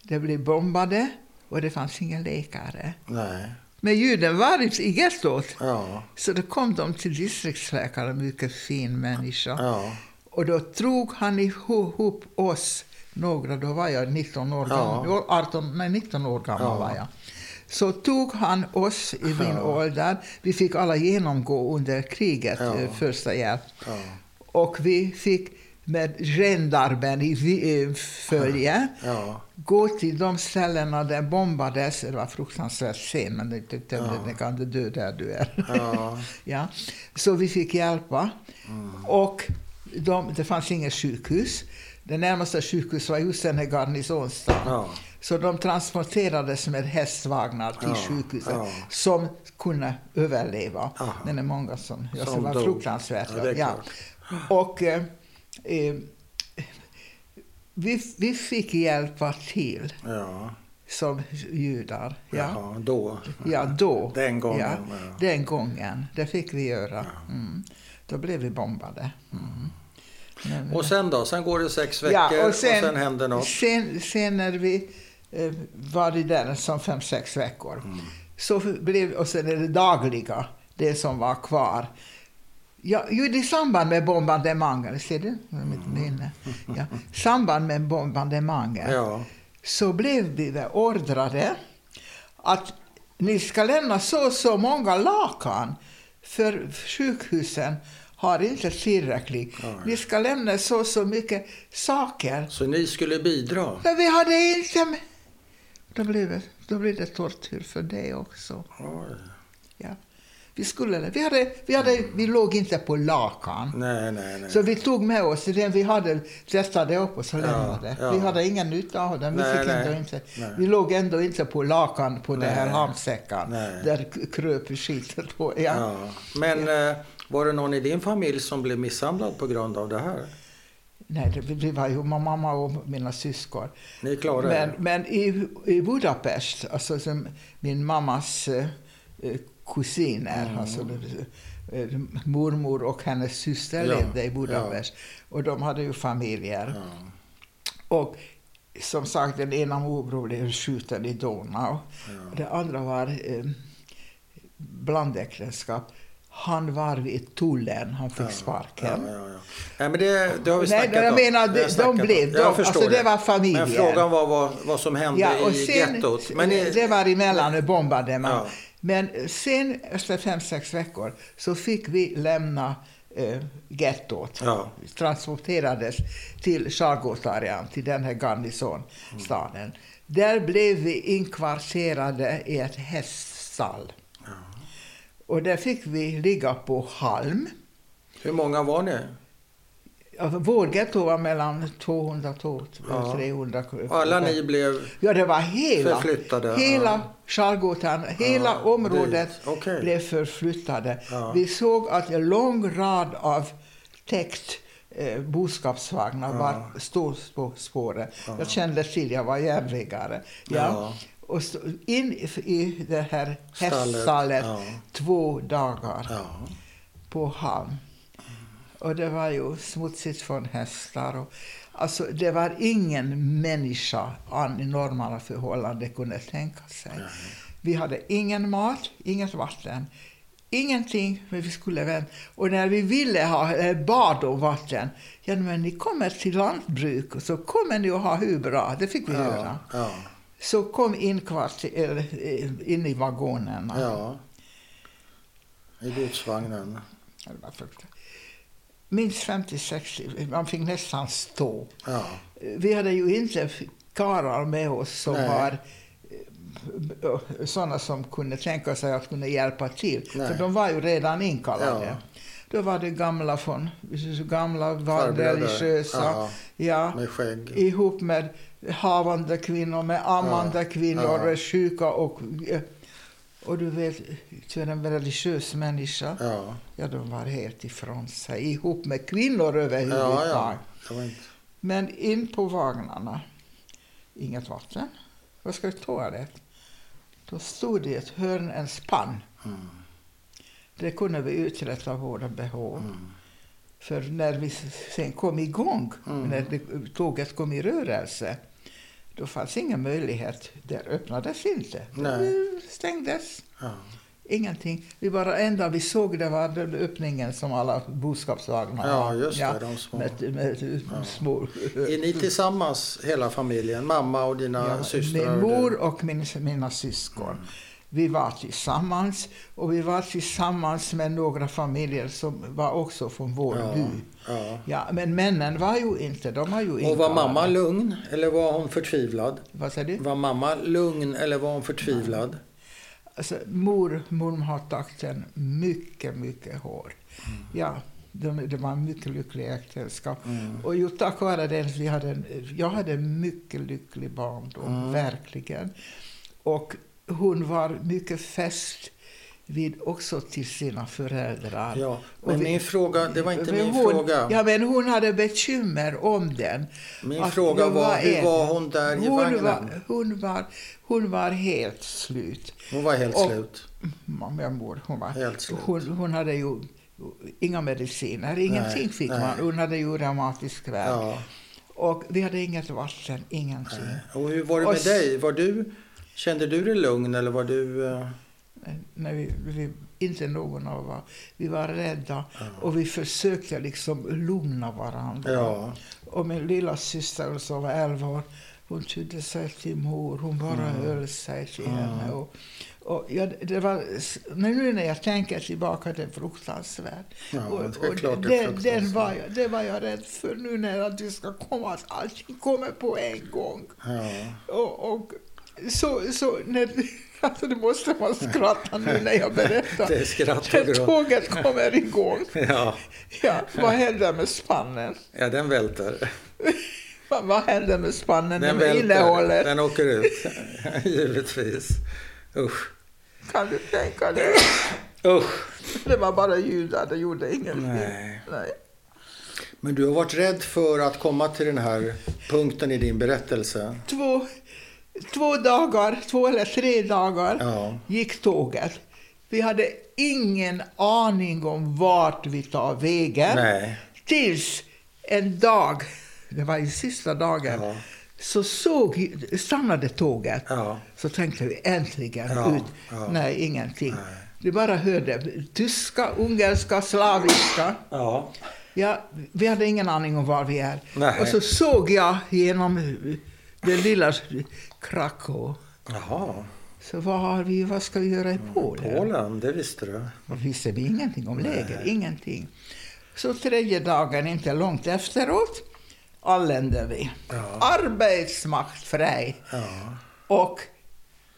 det blev bombade och det fanns ingen läkare. nej, Men juden var i gettot. ja, Så då kom de till distriktsläkaren, mycket fin människa. ja, Och då drog han ihop oss, några, då var jag 19 år Ja. gammal, 18, nej 19 år gammal Ja. var jag. Så tog han oss i min Ja. ålder, vi fick alla genomgå under kriget, Ja. eh, första hjälp. ja, Och vi fick med gendarmen i eh, följe ja, gå till de ställena där bombades. Det var fruktansvärt sen, men det, det, Ja. det kan du dö där du är. ja, ja. Så vi fick hjälpa. Och de, det fanns inget sjukhus. Det närmaste sjukhuset var just den här garnisonsstaden. ja, Så de transporterades med hästvagnar till Ja, sjukhuset ja. som kunde överleva. Aha. Det är många som... Ja, Som var dog. fruktansvärt. Ja. Och eh, eh, vi, vi fick hjälpa till som judar. Ja, Jaha, då. ja då. Den gången. Den gången. Det fick vi göra. Mm. Då blev vi bombade. Mm. Men, Och sen då? Sen går det sex veckor och, sen, händer något. Sen, sen när vi eh, var det där som fem, sex veckor. Mm. Så blev, och sen är det dagliga, det som var kvar. Ja, ju i samband med bombardemanget, ser du? Mitt minne. Ja, samband med bombardemanget Ja. så blev vi beordrade att ni ska lämna så och så många lakan för sjukhusen har inte tillräckligt. Oj. Ni ska lämna så så mycket saker. Så ni skulle bidra? Men vi hade inte... Då blev det, då blev det tortyr för det också. Ja. Vi, skulle, vi, hade, vi, hade, vi låg inte på lakan. Nej, nej, nej. Så vi tog med oss den vi hade, testade upp och så Ja, lämnade. ja. Vi hade ingen nytta av den. Vi, Nej, fick nej, inte, nej. vi låg ändå inte på lakan på den här Nej, handsäcken. nej. Där kröp skiten på. Ja. Ja. Men eh, var det någon i din familj som blev misshandlad på grund av det här? Nej, det, var ju mamma och mina syskon. Ni klarade Men, men i, i Budapest, alltså som min mammas eh, kusiner, Mm. alltså eh, mormor och hennes syster Ja, levde i Budapest. Och de hade ju familjer. Ja. Och som sagt, den ena morbror blev skjuten i Donau. Ja. Det andra var eh, blandäktenskap. Han var vid tullen, han fick sparken. Ja, ja, ja. Nej, men det, det har vi Nej, snackat jag om. menar, de- de blev- Jag de- förstår alltså, det var familjer. Men frågan var vad, vad som hände Ja, och i sen, gettot. Men det var emellan bombardemang. Ja. Men sen, efter fem, sex veckor, så fick vi lämna eh, gettot. Ja. Transporterades till Chargotarian, till den här garnisonstaden. Där blev vi inkvarterade i ett häststall. Och där fick vi ligga på halm. hur många var ni? Ja, Vår getto var mellan 200 och Ja. 300. Och alla ni blev... Ja, det var hela, Förflyttade, hela ja. Chargothan, hela Ja, området. Okej. blev förflyttade. Ja. Vi såg att en lång rad av täckt eh, boskapsvagnar Ja. var stod på spåret. Ja. Jag kände till, jag var järnvägare. Ja. Ja. Och så in i- det här Stallet, häststallet ja. två dagar Ja. på hamn. Och det var ju smutsigt från hästar. Och, alltså, det var ingen människa i normala förhållanden kunde tänka sig. Vi hade ingen mat, inget vatten, ingenting. Men vi skulle väl, och när vi ville ha bad och vatten, ja men ni kommer till lantbruk så kommer ni att ha hur bra, det fick vi höra. Ja. Så kom in, kvart, eller, eh, in i vagonerna. ja. I godsvagnen. Minst 50-60, man fick nästan stå. Ja. Vi hade ju inte karlar med oss som Nej. var eh, sådana som kunde tänka sig att kunna hjälpa till. Nej. För de var ju redan inkallade. Ja. Då var det gamla från, gamla var religiösa. Ja. Ja, Med skägg. ihop med havande kvinnor, med ammande Ja. kvinnor, Ja. sjuka och... Och du vet, för en religiös människa, Ja. ja de var helt ifrån sig, ihop med kvinnor överhuvudtaget. Ja, ja. Inte... Men in på vagnarna, inget vatten. Vad ska vi ta det? Då stod det i ett hörn en spann. Mm. Det kunde vi uträtta våra behov. Mm. För när vi sen kom igång, Mm. när det, tåget kom i rörelse, då fanns ingen möjlighet. Det öppnades inte. Nej. Det stängdes. Ja. Ingenting. Vi bara enda vi såg det var den öppningen som alla boskapsvagnar Ja, just det, de små. Med, med små... Är ni tillsammans, hela familjen? Mamma och dina Ja, systrar? min mor och min, mina syskon. Vi var tillsammans och vi var tillsammans med några familjer som var också från vår Ja, by. ja. Ja, men männen var ju inte, de var ju Och var mamma lugn eller var hon förtvivlad? Vad säger du? Var mamma lugn eller var hon förtvivlad? Alltså, mor, mormor har takten mycket, mycket hård. Ja, de, det var en mycket lycklig äktenskap. Mm. Och ju tack vare det, vi hade en, jag hade en mycket lycklig barndom, Mm. verkligen. Och hon var mycket fäst vid också till sina föräldrar. Ja, men vi- min fråga, det var inte min hon, fråga. Ja, men hon hade bekymmer om den. Min Att fråga jag var, hur var hon där i hon vagnen? Var, hon, var, hon var helt slut. Hon var helt Och- slut. Min mor, hon var... Helt slut. Hon, hon hade ju inga mediciner, ingenting Nej, fick nej. man. Hon hade ju reumatisk värk. Ja, Och vi hade inget vatten, ingenting. Och hur var det med dig? Var du, kände du dig lugn eller var du... eh, Nej, vi, vi, inte någon av oss. Vi var rädda Ja. och vi försökte liksom lugna varandra. Ja, Och min lilla syster som var 11 år, hon tydde sig till mor. Hon bara Mm. höll sig till Mm. henne. Och, och ja, det var, nu när jag tänker tillbaka, det är fruktansvärt. ja och, det och det det, den var jag, det var jag rädd för nu när det ska komma, att allting kommer på en gång. Ja, Och, och så, så när, alltså det måste man skratta nu när jag berättar. det är skratt och När gråt. tåget kommer igång, Ja, ja, vad händer med spannen? ja, den välter. Vad, händer med spannen Den med innehållet? Den åker ut. Givetvis. Usch. Kan du tänka dig? Usch. Det var bara ljudar, det gjorde ingenting. Nej. Nej. Men du har varit rädd för att komma till den här punkten i din berättelse. Två, två dagar, två eller tre dagar Ja. gick tåget. Vi hade ingen aning om vart vi tar vägen. Nej. Tills en dag, det var ju sista dagen, Ja. så såg, stannade tåget. Ja. Så tänkte vi äntligen ut. Nej, ingenting. Nej. Vi bara hörde tyska, ungerska, slaviska. Ja. Ja, vi hade ingen aning om var vi är. Nej. Och så såg jag genom det lilla Krakow. Jaha. Så vad, har vi, vad ska vi göra i Polen? Polen, det visste du. Då visste vi ingenting om läger, ingenting. Så tredje dagen, inte långt efteråt, anlände vi. Ja. Arbetsmakt fri. Ja. Och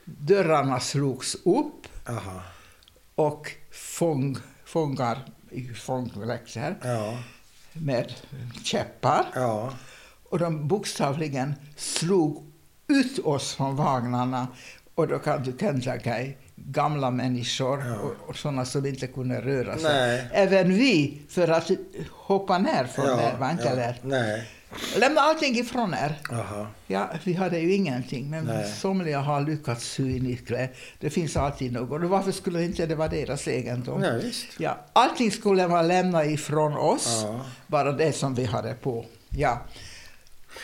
dörrarna slogs upp Aha. och fång, fångar fångläxor Ja. med käppar. Ja. Och de bokstavligen slog ut oss från vagnarna. Och då kan du tänka dig gamla människor Ja. och, och sådana som inte kunde röra sig. Nej. Även vi, för att hoppa ner från där var inte ja. lätt. Nej. Lämna allting ifrån er. Aha. Ja, vi hade ju ingenting, men Nej. somliga har lyckats sy klä. Det finns alltid något. Och varför skulle inte det vara deras egendom? Nej, visst. Ja, allting skulle man lämna ifrån oss, Ja. bara det som vi hade på. Ja.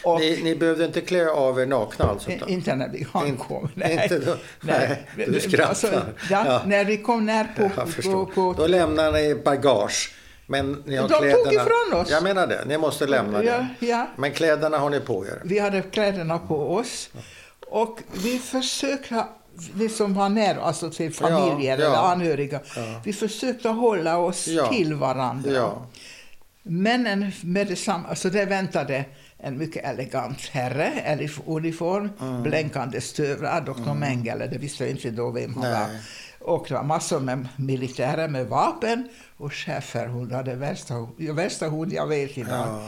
Och Ni, ni behövde inte klä av er nakna alltså? inte när vi ankom. In- inte då? Nej, du skrattar. Alltså, ja, Ja. När vi kom ner på... På, på Då lämnar ni bagage. Men ni har De tog kläderna... ifrån oss. Jag menar det. Ni måste lämna ja, det. ja, Men kläderna har ni på er. vi hade kläderna på oss. Och vi försökte, vi som var nära, alltså till familjen Ja, eller anhöriga, vi försökte hålla oss till varandra. Ja. Männen med detsamma, alltså det väntade en mycket elegant herre i uniform, Mm. blänkande stövlar, doktor Mengele, det visste inte då vem han var. Nej. Och det var massor med militärer med vapen och schäferhundar, det värsta, värsta hund jag vet idag. Ja,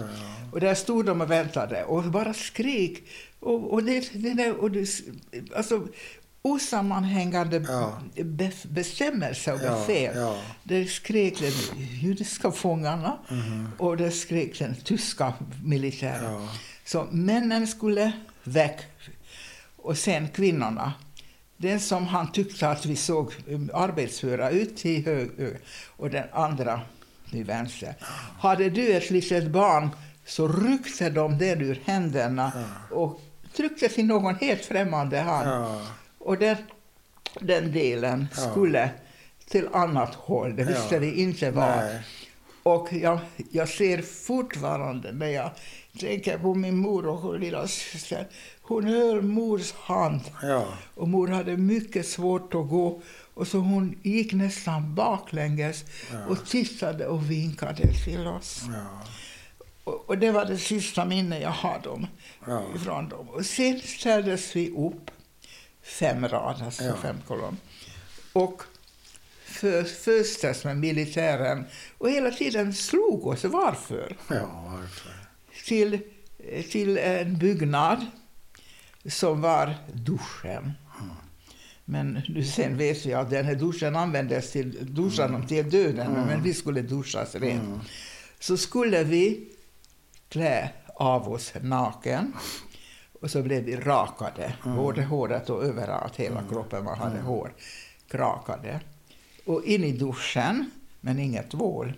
ja. Och där stod de och väntade och bara skrik. Och, och det, det och det, alltså, osammanhängande Ja. be, bestämmelser och Ja, befäl. ja. Det skrek den judiska fångarna och det skrek den tyska militären. Ja. Så männen skulle väck. Och sen kvinnorna. Den som han tyckte att vi såg um, arbetsföra ut till höger och den andra till vänster. Hade du ett litet barn så ryckte de den ur händerna och tryckte till någon helt främmande hand. Ja. Och den, den delen Ja. skulle till annat håll. Det visste Ja. vi inte var. Nej. Och jag, jag ser fortfarande när jag tänker på min mor och lilla syster. Hon höll mors hand Ja. och mor hade mycket svårt att gå. Och så hon gick nästan baklänges och tittade och vinkade till oss. Ja. Och, och det var det sista minne jag har dem, Ja. ifrån dem. Och sen ställdes vi upp, fem rader, alltså Ja. fem kolonn. Och för, föstes med militären och hela tiden slog oss. Varför? Ja, varför? Till, till en byggnad som var duschen. Men nu sen vet vi att den här duschen användes till duscharna till döden, men vi skulle duschas rent. Så skulle vi klä av oss naken och så blev vi rakade, både håret och överallt, hela kroppen, man hade hår, rakade. Och in i duschen, men inget tvål.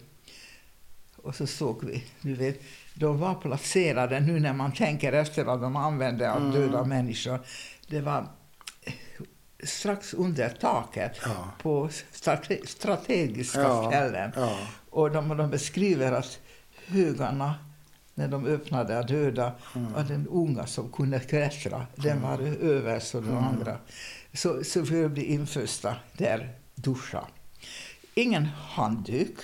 Och så såg vi, du vet, de var placerade, nu när man tänker efter vad de använde av Mm. döda människor, det var strax under taket Ja. på strate strategiska Ja. ställen. Ja. Och de, de beskriver att högarna, när de öppnade att döda, Mm. var den unga som kunde klättra. Den var över så Mm. de andra. Så, så vi blev infösta där, duscha. Ingen handduk.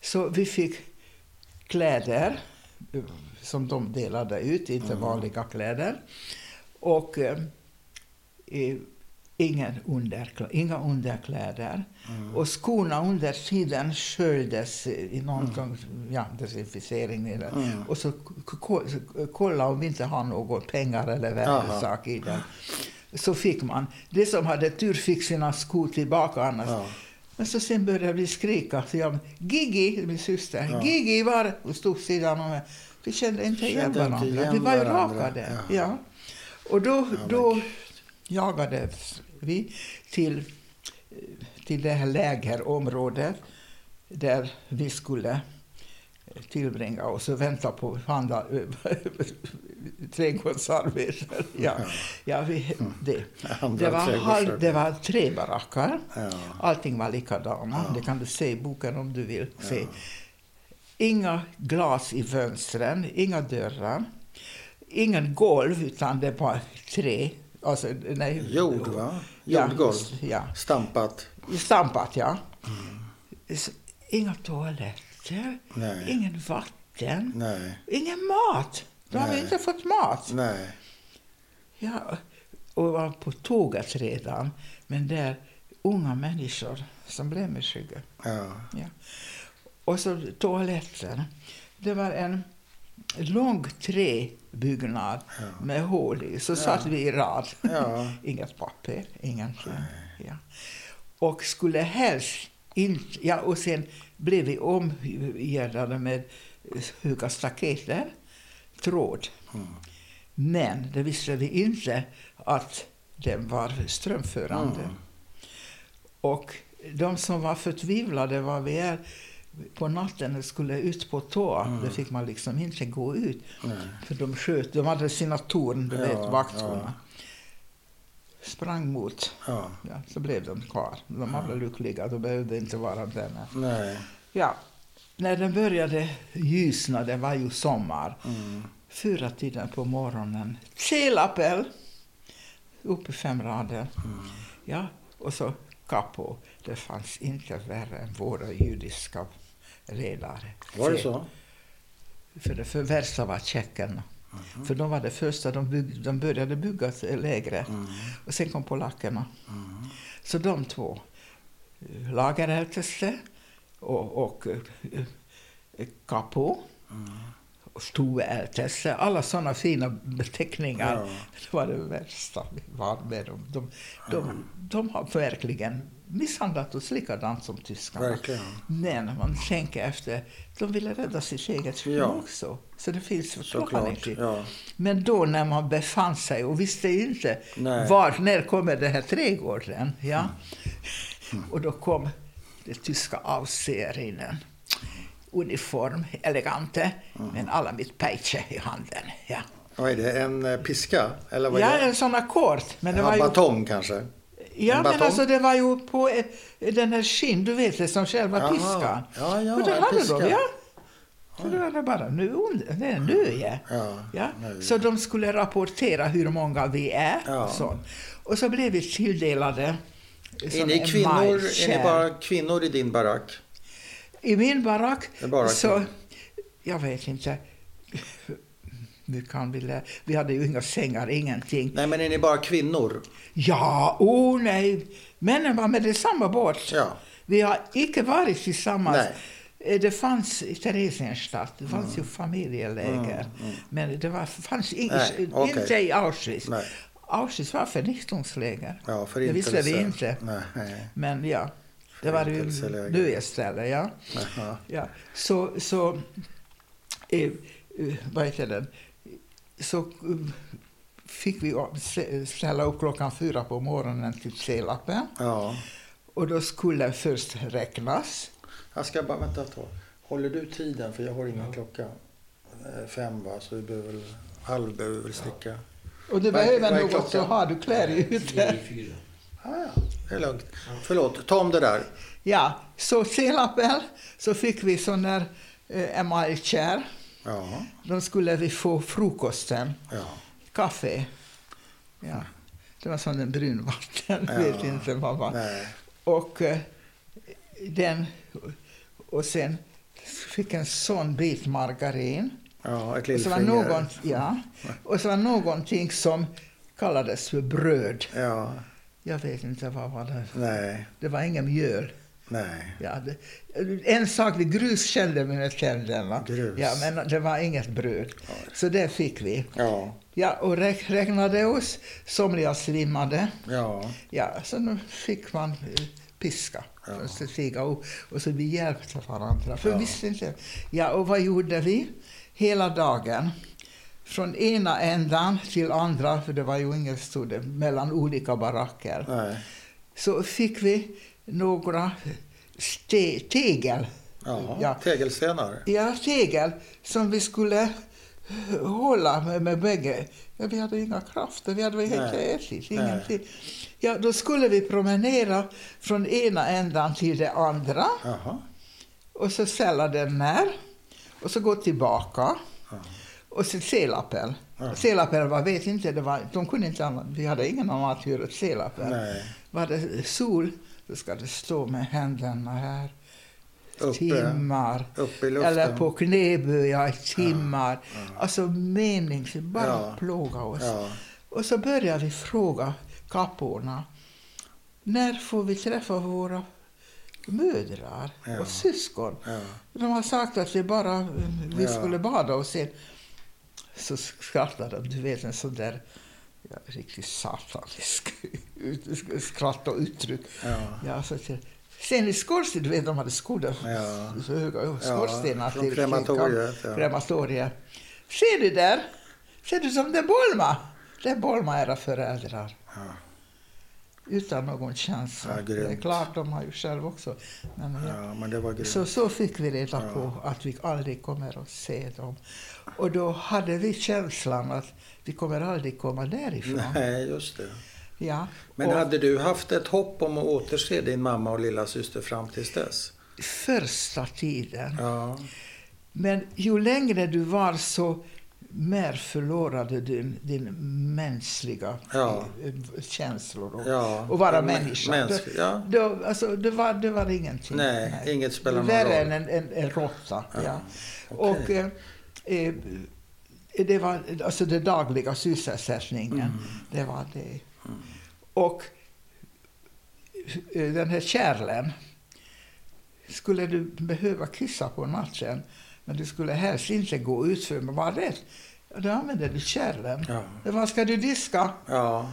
Så vi fick kläder eh, som de delade ut, inte Mm. vanliga kläder. Och eh, ingen underklä, inga underkläder. Mm. Och skorna under tiden sköljdes i någon gång, ja, desinficering. Eller, Mm. Och så kolla om vi inte har några pengar eller värdesak i den. Så fick man. De som hade tur fick sina skor tillbaka annars. Ja. Men så sen började vi skrika. Så jag, Gigi, min syster, Ja. Gigi var och stod sidan om mig. Vi kände inte igen varandra. vi var ju rakade. Ja. Ja. Och då, men då jagades vi till, till det här lägerområdet där vi skulle tillbringa oss och vänta på andra trädgårdsarbeten. Ja, ja, vi, det. Det var, halv, det var tre baracker. Allting var likadana. Det kan du se i boken om du vill se. Inga glas i fönstren, inga dörrar. Ingen golv, utan det var trä. Alltså, nej, Jord, va? Ja, Jordgolv. Ja, Stampat. stampat, ja. Så, Inga toaletter, Nej. ingen vatten, Nej. ingen mat. De Nej. inte fått mat. Nej. Ja, och var på tåget redan. Men där unga människor som blev med skygga. Ja. Ja. Och så toaletten. Det var en lång träbyggnad Ja. med hål i. Så satt vi i rad. Ja. Inget papper, ingenting. Ja. Och skulle helst inte... Ja, och sen blev vi omgärdade med höga staketer, tråd. Mm. Men det visste vi inte att den var strömförande. Mm. Och de som var förtvivlade vad vi är på natten och skulle ut på tå, Mm. det fick man liksom inte gå ut. Nej. För de sköt, de hade sina torn, du Ja, vet, vakterna. ja. Sprang mot, Ja. ja, så blev de kvar. De var väl lyckliga, de behövde inte vara där. Nej. Ja, när det började ljusna, det var ju sommar, Mm. fyra tiden på morgonen, Tjelappel, upp i fem rader. Mm. Ja, och så kapo. Det fanns inte värre än våra judiska ledare. Var det så? För det för värsta var tjeckerna. För de var det första, de, bygg, de började bygga lägre. Mm. Och sen kom polackerna. Mm. Så de två, eh, lagerälteste och, och eh, eh, kapo Mm. och stoälteste, alla sådana fina beteckningar. Ja. Det var det värsta vi var med om. De, de, de har verkligen misshandlat oss likadant som tyskarna. Verkligen. Men man tänker efter, de ville rädda sitt eget skinn Ja. också. Så det finns förklaring Såklart. till. Ja. Men då när man befann sig och visste inte Nej. var, när kommer den här trädgården, ja. Och då kom det tyska Aufseherinnen. Uniform, elegante, men alla mitt peitsche i handen. Ja, Vad är det? En eh, piska? Eller vad ja en sån här kort. Men det Ja, var ju, batong kanske? Ja, en men alltså det var ju på eh, den här skinn, du vet det som själva Jaha. piskan. Ja, ja, och det hade piska. de, ja. Så det var bara, nu, är nu ja. Ja. Ja, nu. så de skulle rapportera hur många vi är. Ja. Så. Och så blev vi tilldelade Är som ni kvinnor? Är ni bara kvinnor i din barack? I min barack, Det är bara så, jag vet inte, kan vi, vi hade ju inga sängar, ingenting. Nej, men är ni bara kvinnor? Ja, oh nej, männen var med i samma båt. Ja. Vi har icke varit tillsammans. Nej. Eh, Det fanns i Theresienstadt, det fanns ju familjeläger. Men det var, fanns ing, Mm, Nej, okej. inte i Auschwitz. Nej. Auschwitz var förgiftningsläger. Ja, för det visste vi inte. Nej. Men ja, det var ju Förintelseläger. nöjesställe. Ja. Ja. Så, så eh, eh, vad heter det? Så eh, fick vi st- ställa upp klockan fyra på morgonen till C-lappen. Ja. Och då skulle först räknas. Jag ska bara, vänta ett tag. Håller du tiden? För jag har ingen klocka. eh, fem va, så vi behöver väl, halv behöver vi väl sticka. Och du är- behöver är något så klockan? har du kläder ute. Tio i fyra. Ah, ja, det är lugnt. Förlåt, ta om det där. Ja, så senapen så fick vi sån där eh, emaljkärr. Ja, Då skulle vi få frukosten, ja. kaffe. Ja, det var sån en brunvatten, Ja. vet inte vad var. Nej. Och eh, den, och sen fick en sån bit margarin. Ja, ett Och så, var någon, ja, och så var någonting som kallades för bröd. Ja, Jag vet inte vad var det nej, Det var ingen mjöl. Nej. Ja, det, en sak, vi grus kände vi med tänderna. Grus. Ja, men det var inget bröd. Så det fick vi. Ja, Ja, och räk- räknade oss. Somliga svimmade. ja, Ja, så nu fick man eh, piska. Ja. Och så stiga upp. Och så vi hjälpte varandra. För Ja. visste inte. Ja, och vad gjorde vi? Hela dagen. Från ena ändan till andra, för det var ju inget stod mellan olika baracker. nej. Så fick vi några ste- tegel. Ja, Ja. tegelstenar. Ja, tegel som vi skulle hålla med, med bägge. Ja, vi hade inga krafter, vi hade inte ätit, ingenting. Ja, då skulle vi promenera från ena ändan till det andra Jaha. och så ställa den ner och så gå tillbaka. Ja. Och så selappel. Ja. Selappel var, vet inte, det var, de kunde inte annat, vi hade ingen annan att göra selappel. Nej. Var det sol, då ska det stå med händerna här Uppe, timmar. uppe. Eller på knäböja i timmar. Alltså meningslöst, bara Ja. plåga oss. Ja, Och så börjar vi fråga kapporna. När får vi träffa våra mödrar Ja. och syskon? ja, De har sagt att vi bara vi Ja. skulle bada och sen så skrattade de. Du vet en sån där ja, riktigt satanisk skratt och uttryck. ja. Ja, så till, sen i skorsten, du vet de hade skor Ja. så höga skorstenar från till krematoriet, ja. krematoriet. Ser du där? Ser du som det Bolma? Det Bolma era föräldrar. Ja. Utan någon känsla. Ja, det är klart, de har ju själv också. Men, ja. ja, men. Så, så fick vi reda Ja. på att vi aldrig kommer att se dem. Och då hade vi känslan att vi kommer aldrig komma därifrån. Nej, just det. Ja. Men och hade du haft ett hopp om att återse din mamma och lilla syster fram tills dess? första tiden. Ja, Men ju längre du var så mer förlorade din, din mänskliga Ja. eh, känslor och, ja. och vara Ja, människa. Mänsk, ja. Då, alltså, det, var, det var ingenting. Nej, inget spelar någon Värre roll. än en, en, en råtta. Ja, okej. Och eh, eh, det var alltså den dagliga sysselsättningen. Mm. Det var det. Och eh, den här kärlen. Skulle du behöva kissa på natten, men du skulle helst inte gå ut för man var rädd. Då använde du kärlen. Ja. Vad ska du diska? Ja,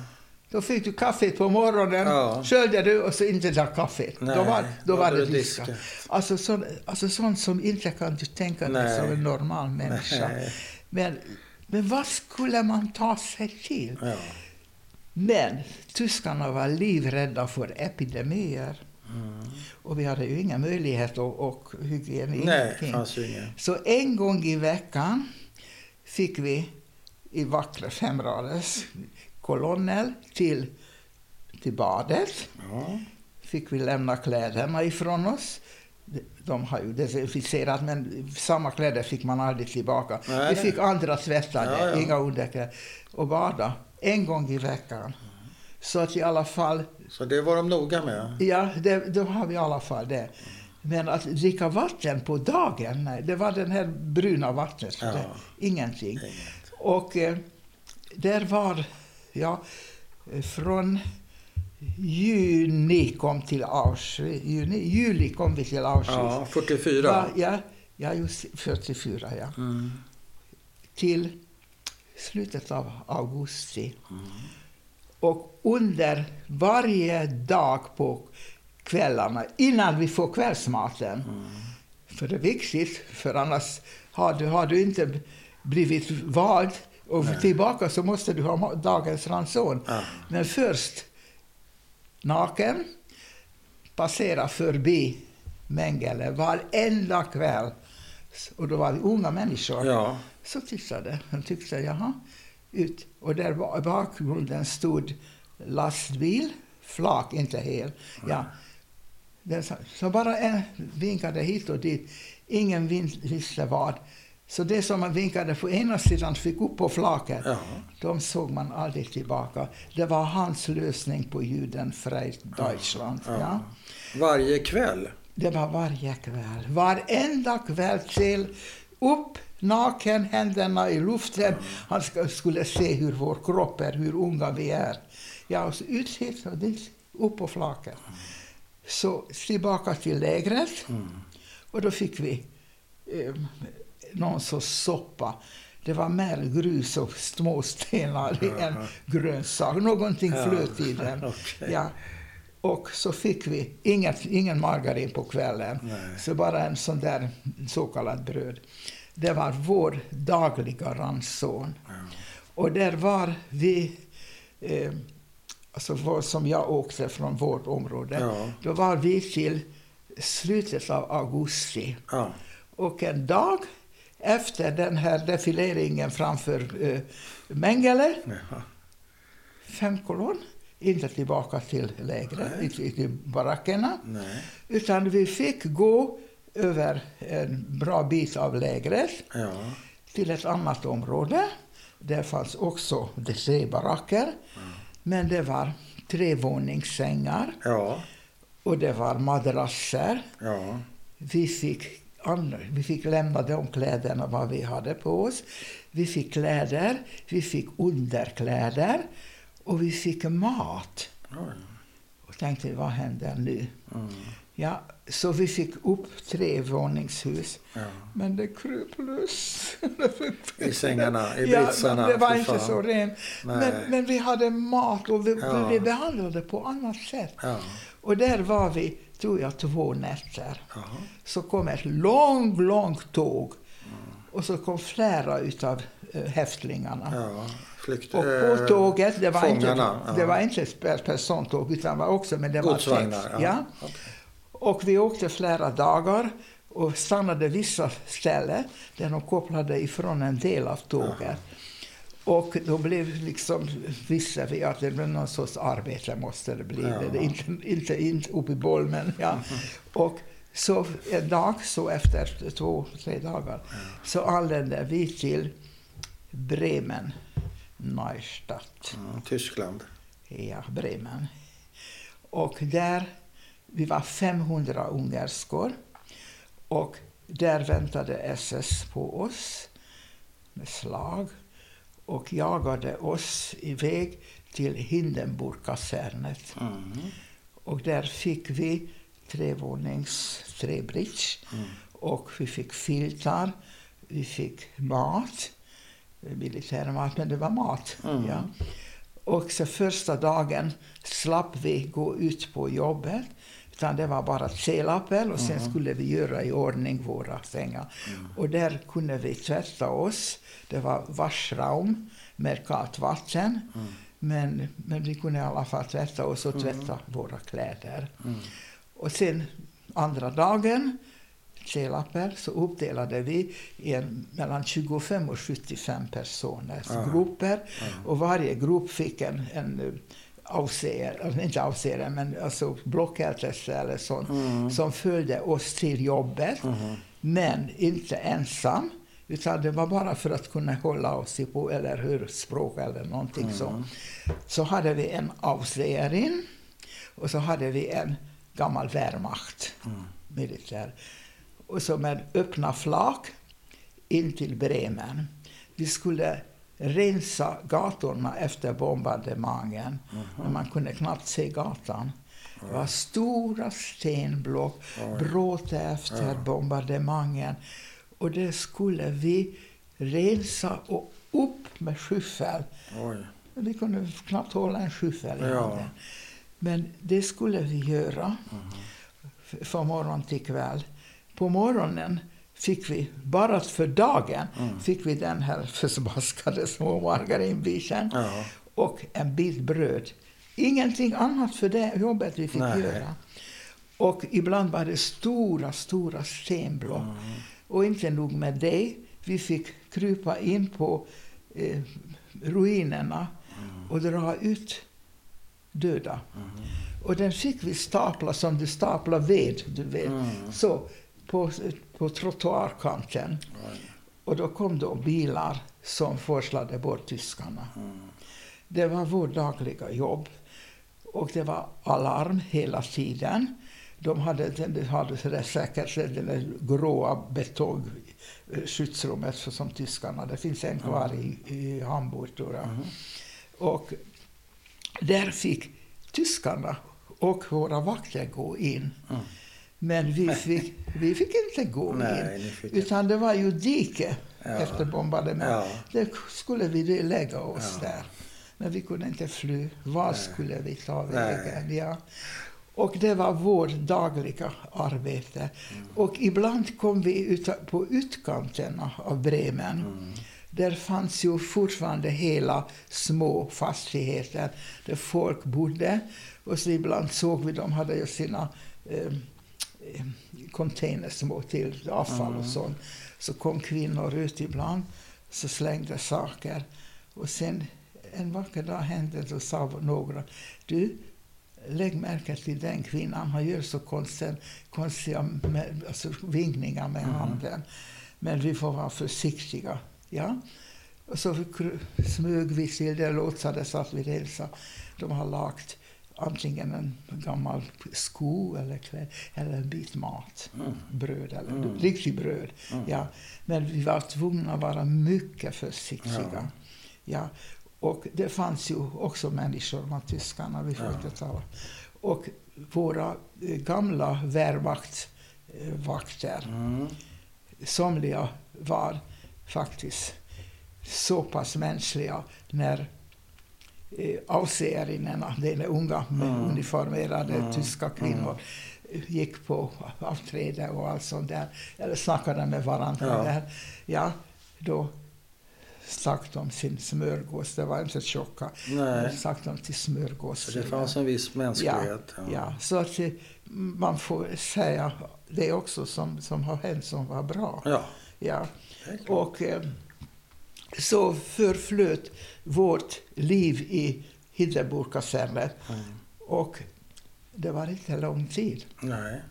Då fick du kaffet på morgonen, Ja. sköljde du och så inte drack kaffet. Nej, då var, då var det diskat. Alltså, så, alltså sånt som inte kan du tänka dig Nej. som en normal människa. Nej. Men, men vad skulle man ta sig till? ja. Men tyskarna var livrädda för epidemier. Mm. Och vi hade ju ingen möjlighet och, och hygien, Nej, ingenting. ingen. Så en gång i veckan fick vi i vackra femraders kolonner till, till badet. Ja. Fick vi lämna kläderna ifrån oss. De- har ju desinficerat, men samma kläder fick man aldrig tillbaka. Nej. Vi fick andra tvättade, Ja, ja. inga underkläder. Och bada en gång i veckan. Så att i alla fall, Så det var de noga med. ja, det, då har vi i alla fall det. Men att dricka vatten på dagen, nej, det var den här bruna vattnet. Ja. Det, ingenting. Inget. Och eh, där var, ja, från juni kom till Auschwitz, juni, juli kom vi till Auschwitz. Ja, 44. Ja, ja, ja, just 44 ja. Mm. Till slutet av augusti. Mm. Och under varje dag på kvällarna, innan vi får kvällsmaten, Mm. för det är viktigt, för annars har du, har du inte blivit vald och Nej. tillbaka så måste du ha dagens ranson. Ja. Men först naken, passera förbi Mengele varenda kväll Och då var vi unga människor. Ja. Så tittade de tyckte, jaha, ut. Och där i bakgrunden stod lastbil, flak, inte hel. Ja. Så bara en vinkade hit och dit. Ingen visste vad. Så det som man vinkade på ena sidan fick upp på flaket. Ja. De såg man aldrig tillbaka. Det var hans lösning på juden Freit Deutschland. Ja. Ja. Varje kväll? Det var varje kväll. Varenda kväll till upp, naken, händerna i luften. Han sk- skulle se hur vår kropp är, hur unga vi är. Ja, och så ut hit och dit, upp på flaket. Så tillbaka till lägret. Och då fick vi eh, någon sorts soppa. Det var mer grus och små stenar än grönsak. Någonting Ja, flöt i den. okej. Ja. Och så fick vi inget, ingen margarin på kvällen, Nej. så bara en sån där så kallad bröd. Det var vår dagliga ranson. Och där var vi, eh, alltså var, som jag åkte från vårt område, Ja. då var vi till slutet av augusti. Ja. Och en dag efter den här defileringen framför eh, Mengele, Jaha. fem kolonn, inte tillbaka till lägret, till, till barackerna. Nej. Utan vi fick gå över en bra bit av lägret Ja. till ett annat område. Där fanns också tre baracker. Men det var trevåningssängar Ja. och det var madrasser. Ja. Vi fick, vi fick lämna de kläderna vad vi hade på oss. Vi fick kläder, vi fick underkläder och vi fick mat. Oj. Och tänkte, vad händer nu? Mm. Ja, så vi fick upp trevåningshus. Ja. Men det kröp lös. I sängarna, i ja, britsarna. Det var inte så rent. Men, men vi hade mat och vi, Ja. vi behandlade på annat sätt. Ja. Och där var vi, tror jag, två nätter. Jaha. Så kom ett långt, långt tåg. Och så kom flera utav uh, häftlingarna. Ja. Flykt, Och på eh, tåget, det var, inte, fångarna, ja. det var inte ett per- persontåg utan var också, men det var Godsvagnar. text. Ja. Ja. Och vi åkte flera dagar och stannade vissa ställen där de kopplade ifrån en del av tåget. Och då blev liksom, visste vi att det blev någon sorts arbete måste det bli. Ja. Det, inte, inte, inte uppe i Bolmen. Ja. Och så en dag, så efter två, tre dagar, så anlände vi till Bremen, Neustadt. Mm, Tyskland. Ja, Bremen. Och där, vi var 500 ungerskor. Och där väntade SS på oss med slag och jagade oss iväg till Hindenburgkasernet. Mm. Och där fick vi trevånings, tre bridge. Och vi fick filtar, vi fick mat, militärmat, men det var mat. Mm. Ja. Och så första dagen slapp vi gå ut på jobbet. Utan det var bara C-lappen och sen skulle vi göra i ordning våra sängar. Och där kunde vi tvätta oss. Det var waschraum med kallt vatten. Men, men vi kunde i alla fall tvätta oss och tvätta våra kläder. Och sen andra dagen, C-lappar, så uppdelade vi i en, mellan 25 och 75 personers grupper. Och varje grupp fick en, en avseende, alltså inte avseende, men alltså blockältelse eller sånt, Mm. som följde oss till jobbet. Men inte ensam, utan det var bara för att kunna hålla oss i på, eller hur, språk eller någonting så. Så hade vi en avsägerin och så hade vi en gammal Wehrmacht, militär. Och så med öppna flak in till Bremen. Vi skulle rensa gatorna efter bombardemangen. Men man kunde knappt se gatan. Det var stora stenblock, bråte efter bombardemangen. Och det skulle vi rensa och upp med skyffel. Vi kunde knappt hålla en skyffel i Ja. Men det skulle vi göra f- från morgon till kväll. På morgonen fick vi, bara för dagen, fick vi den här försbaskade små margarinbiten Ja. och en bit bröd. Ingenting annat för det jobbet vi fick Nej. göra. Och ibland var det stora, stora stenblock. Och inte nog med det, vi fick krypa in på eh, ruinerna och dra ut döda. Och den fick vi stapla som du staplar ved, du vet. Mm. Så, på, på trottoarkanten. Och då kom då bilar som forslade bort tyskarna. Det var vårt dagliga jobb. Och det var alarm hela tiden. De hade, de hade så där säkert det där gråa betongskyddsrummet som tyskarna. Det finns en kvar i, i Hamburg tror jag. Och där fick tyskarna och våra vakter gå in. Mm. Men vi fick, vi fick inte gå Nej, in. Utan det var ju dike Ja. efter bombardement. Ja. Där skulle vi lägga oss Ja. där. Men vi kunde inte fly. Var skulle vi ta vägen? Ja. Och det var vårt dagliga arbete. Mm. Och ibland kom vi ut på utkanterna av Bremen. Mm. Där fanns ju fortfarande hela små fastigheter där folk bodde. Och så ibland såg vi, de hade ju sina eh, eh, containers små till avfall och Mm. sånt. Så kom kvinnor ut ibland, så slängde saker. Och sen en vacker dag hände det och sa några, du, lägg märke till den kvinnan, han gör så konstiga, konstiga med, alltså, vinkningar med Mm. handen. Men vi får vara försiktiga. Ja? Och så smög vi till det, låtsades att vi hälsade. De har lagt antingen en gammal sko eller kläd, eller en bit mat. Mm. Bröd, eller Mm. riktigt bröd. Mm. Ja. Men vi var tvungna att vara mycket försiktiga. Ja. Ja. Och det fanns ju också människor med tyskarna, vi får Ja. inte tala. Och våra eh, gamla värvaktvakter, Mm. somliga var faktiskt så pass mänskliga när eh, avseerinnarna, de unga Mm. uniformerade Mm. tyska kvinnor, eh, gick på avträde och allt sånt där, eller snackade med varandra Ja. där. Ja, då stack de sin smörgås, det var inte tjocka, Nej, de till smörgås. så det fanns en viss mänsklighet. Ja, så att eh, man får säga det också som, som har hänt som var bra. ja. Ja. Och eh, så förflöt vårt liv i Hindenburgkasernen Mm. och det var inte lång tid. Nej.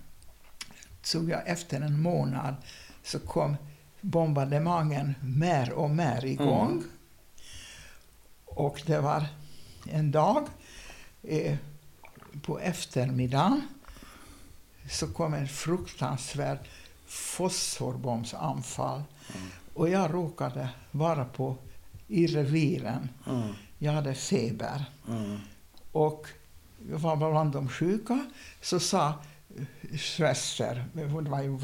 Så jag, efter en månad så kom bombardemangen mer och mer igång. Mm. Och det var en dag eh, på eftermiddagen så kom en fruktansvärd fosforbombsanfall. Mm. Och jag råkade vara på, i reviren. Mm. Jag hade feber. Mm. Och jag var bland de sjuka. Så sa Schwester, hon var ju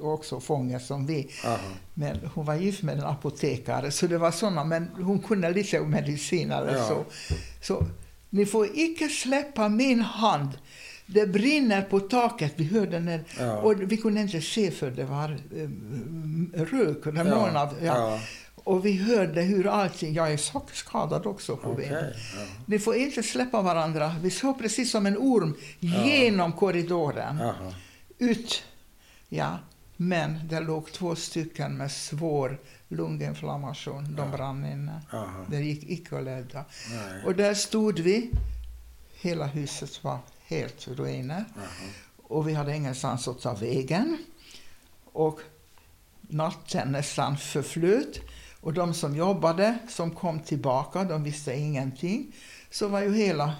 också fånge som vi, Aha. men hon var gift med en apotekare, så det var såna, men hon kunde lite om medicin eller Ja. så. Så ni får icke släppa min hand. Det brinner på taket. Vi hörde när, Ja. och vi kunde inte se för det var eh, rök, det Ja. ja. Ja. Och vi hörde hur allting, jag är så skadad också på Okej. benen. Ni får inte släppa varandra. Vi såg precis som en orm genom korridoren. Ut. Ja, men det låg två stycken med svår lunginflammation. De Ja. brann inne. Det gick icke att rädda. Och där stod vi. Hela huset var helt ruiner. Aha. Och vi hade ingenstans att ta vägen. Och natten nästan förflöt. Och de som jobbade, som kom tillbaka, de visste ingenting. Så var ju hela,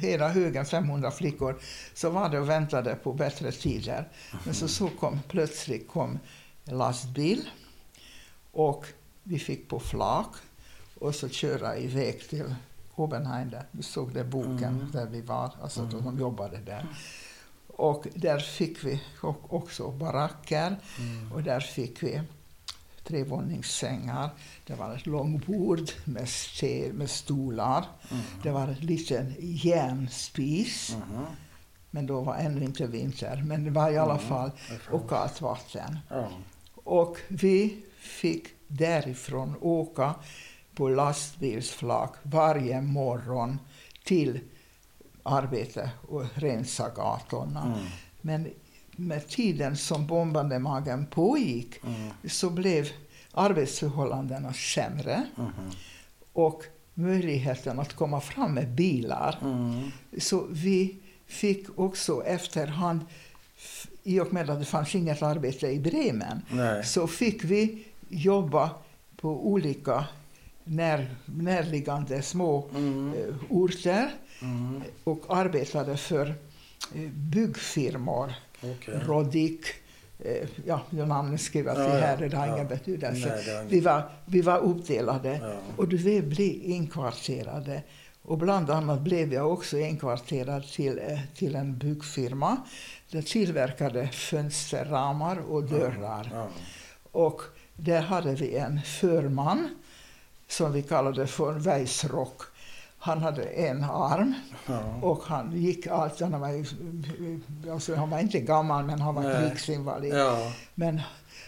hela högen, 500 flickor, så var det och väntade på bättre tider. Men så, så kom plötsligt kom en lastbil och vi fick på flak och så köra iväg till Obenheim. där. Du såg det boken Mm. där vi var, alltså Mm. de jobbade där. Och där fick vi också baracker Mm. och där fick vi trevåningssängar. Det var ett långbord med, ster, med stolar. Mm. Det var en liten järnspis. Mhm. Men då var ännu inte vinter. Men det var i alla Mm. fall och kallt vatten. Och vi fick därifrån åka på lastbilsflak varje morgon till arbete och rensa gatorna. Mm. Men med tiden som bombardemagen pågick Mm. så blev arbetsförhållandena sämre Mhm. och möjligheten att komma fram med bilar. Mm. Så vi fick också efterhand, i och med att det fanns inget arbete i Bremen, Nej. så fick vi jobba på olika när, närliggande små Mm. eh, orter Mm. och arbetade för eh, byggfirmor. Okej. Rodic, eh, ja, jag namnet skriver Ja, ja, här, det har ja. ingen betydelse. Nej, det ingen- Vi var, vi var uppdelade Ja. och vi blev inkvarterade. Och bland annat blev jag också inkvarterad till, till en byggfirma. Den tillverkade fönsterramar och dörrar. Ja. Och där hade vi en förman som vi kallade för Weissrock. Han hade en arm Ja. och han gick allt. Han var, alltså han var inte gammal men han var Nej. krigsinvalid. ja. Men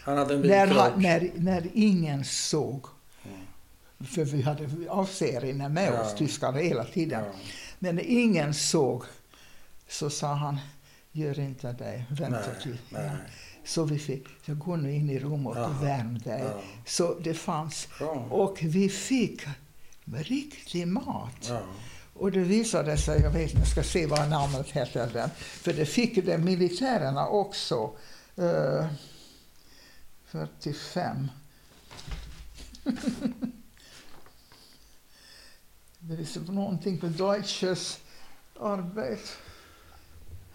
en när, han, när, när ingen såg, Mm. för vi hade avserier med Ja. oss, tyskar hela tiden. Ja. Men när ingen såg så sa han, gör inte det, vänta till. nej. Så vi fick, jag går nu in i rummet och värm dig. Ja. Så det fanns. Bra. Och vi fick riktig mat. Ja. Och det visade sig, jag vet inte, jag ska se vad namnet heter den, för det fick de militärerna också. eh, 45. det är någonting på Deutsches Arbeit.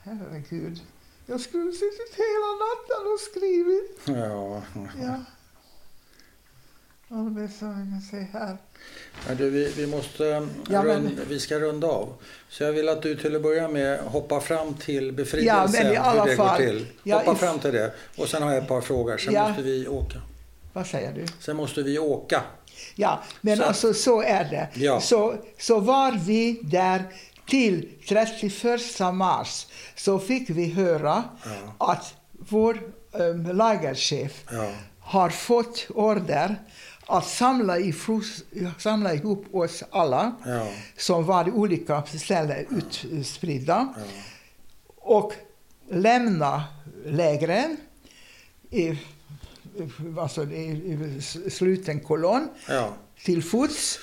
Herregud. Jag skulle suttit hela natten och skrivit. Ja. Ja. Arbetssamlingen, se här. Ja, du, vi, vi, måste, Ja, men- rund, vi ska runda av. Så jag vill att du till att börja med hoppar fram till befrielsen. Ja, men i alla hur det fall- går till. Ja, Hoppa i- fram till det. Och sen har jag ett par frågor. Sen Ja. måste vi åka. Vad säger du? Sen måste vi åka. Ja, men Så- alltså så är det. Ja. Så, så var vi där till 31 mars så fick vi höra Ja. att vår um, lagerchef Ja. har fått order att samla, ifros, samla ihop oss alla Ja. som var i olika ställen utspridda och lämna lägren i, i- alltså i, i sluten kolonn till fots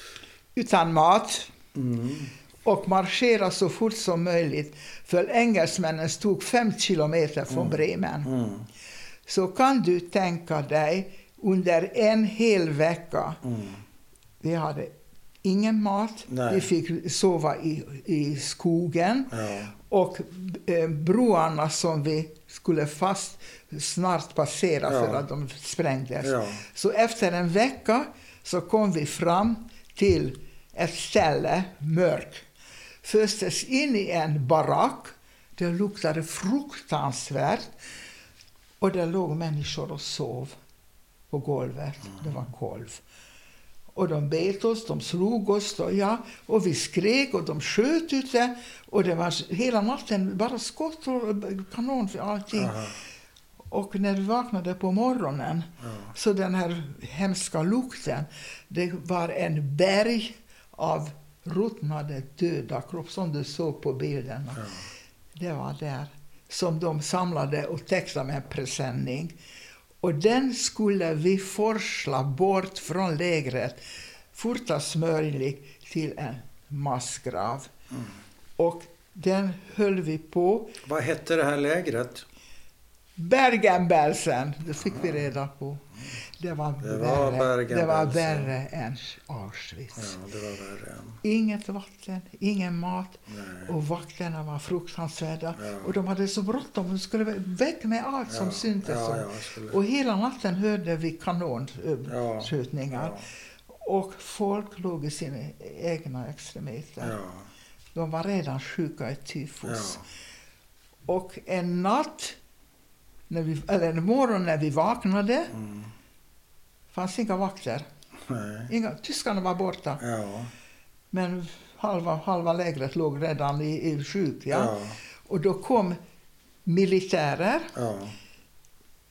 utan mat Mm. Och marschera så fort som möjligt. För engelsmännen stod fem kilometer från Bremen. Mm. Så kan du tänka dig under en hel vecka. Mm. Vi hade ingen mat. Nej. Vi fick sova i, i skogen. Ja. Och eh, broarna som vi skulle fast snart passera Ja. för att de sprängdes. Ja. Så efter en vecka så kom vi fram till ett ställe, mörk. Föstes in i en barack. Det luktade fruktansvärt. Och där låg människor och sov på golvet. Det var golv. Och de bet oss, de slog oss, och, ja, och vi skrek och de sköt ute. Och det var hela natten bara skott och kanon för allting. Aha. Och när vi vaknade på morgonen, Ja. så den här hemska lukten, det var en berg av ruttnade döda kroppar som du såg på bilderna. Ja. Det var där som de samlade och textade med presenning. Och den skulle vi forsla bort från lägret fortast möjligt till en massgrav. Mm. Och den höll vi på. Vad hette det här lägret? Bergen-Belsen, det fick vi reda på. Det var, Det var värre, det var värre än Auschwitz. Ja, värre. Inget vatten, ingen mat Nej. och vakterna var fruktansvärda. Ja. Och de hade så bråttom, de skulle väck med allt som Ja, syntes. ja, och- hela natten hörde vi kanonskjutningar. Och folk låg i sina egna extremiteter. De var redan sjuka i tyfus. Och en natt, när vi, eller en morgon när vi vaknade, Mm. Fanns inga vakter. Nej. Inga, tyskarna var borta. Ja. Men halva, halva lägret låg redan i, i sjuk. Ja? Ja. Och då kom militärer Ja.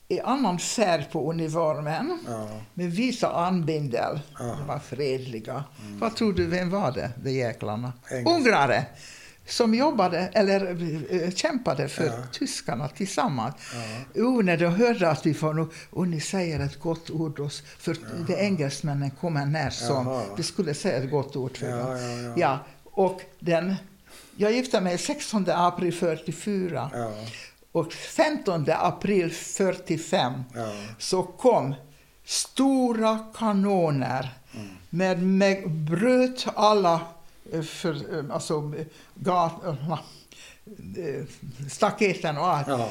i annan färg på uniformen Ja. med vita armbindel. Ja. De var fredliga. Vad tror du, vem var det, de jäklarna? Engels- Ungrare! Som jobbade, eller eh, kämpade för Ja. tyskarna tillsammans. Ja. Oh, när de hörde att vi får nu, och ni säger ett gott ord oss, för de engelsmännen kommer när som vi skulle säga ett gott ord för Ja, dem. ja, ja. Ja, och den, jag gifte mig 16 april 44 Ja. och 15 april 45 Ja. så kom stora kanoner Mm. med, med bröt alla för, eh, alltså, eh, gatorna, eh, staketen och allt. Ja.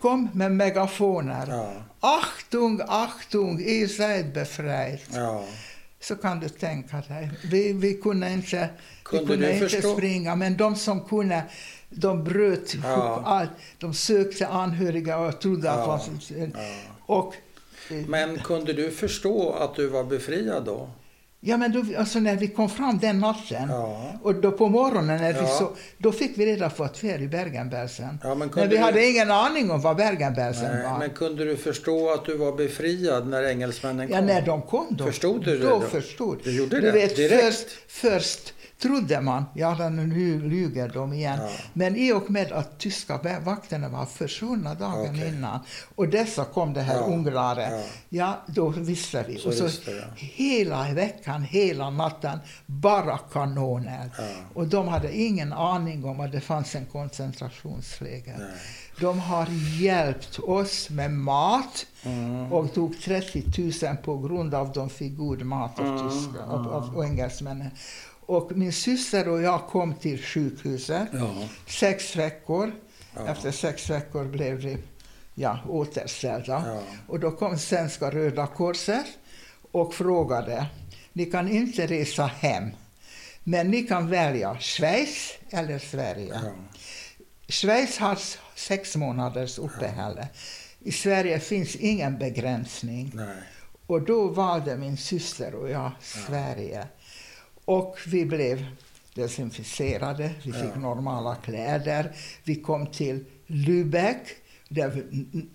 Kom med megafoner. Ja. Achtung, Achtung, ihr seid befreit. Ja. Så kan du tänka dig. Vi, vi kunde inte, Kunde vi kunde inte förstå? springa, men de som kunde, de bröt Ja. allt. De sökte anhöriga och trodde Ja. att. Ja. Och, eh, Men kunde du förstå att du var befriad då? Ja, men då, alltså när vi kom fram den natten, Ja. och då på morgonen när vi Ja. så, då fick vi reda på att vi är i Bergen-Belsen. Ja, men men vi du- hade ingen aning om vad Bergen-Belsen var. men kunde du förstå att du var befriad när engelsmännen kom? Ja, när de kom då. Förstod du det Då då? förstod. Du gjorde du det vet, direkt? Först, först trodde man, ja nu lyger de igen. Ja. Men i och med att tyska vakterna var försvunna dagen Okej. innan och dessa kom det här Ja, ungrare, ja. ja. då visste vi. Så och så visste hela veckan, hela natten, bara kanoner. Och de hade ingen aning om att det fanns en koncentrationsläger. Nej. De har hjälpt oss med mat Mm. och tog 30 000 på grund av att de fick god mat av, Mm, tyska, av, av engelsmännen. Och min syster och jag kom till sjukhuset Ja. sex veckor. Ja. Efter sex veckor blev vi ja, återställda. Ja. Och då kom Svenska Röda Korset och frågade, ni kan inte resa hem, men ni kan välja Schweiz eller Sverige. Ja. Schweiz har sex månaders uppehälle. I Sverige finns ingen begränsning. Nej. Och då valde min syster och jag Sverige. Och vi blev desinficerade, vi fick Ja. normala kläder. Vi kom till Lübeck, där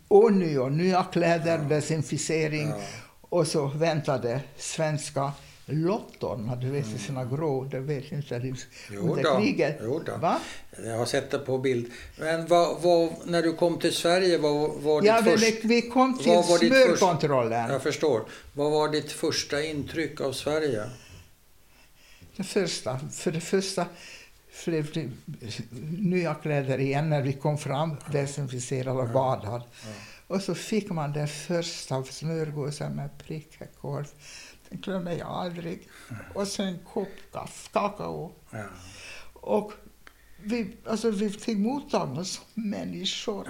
ånyo nya kläder, Ja. desinficering. Ja. Och så väntade svenska lottorna, du vet i sina grå, du vet inte, det- under kriget. jo då. Va? Jag har sett det på bild. Men vad, vad, när du kom till Sverige, vad var ditt Ja, första... vi kom till först- smörkontrollen. Jag förstår. Vad var ditt första intryck av Sverige? Det första, för det första blev det nya kläder igen när vi kom fram, desinficerade och badade. Och så fick man den första smörgåsen med prickkorv. Den glömmer jag aldrig. Och sen en kopp kakao. Ja. Och vi, alltså, vi fick mottagna som människor.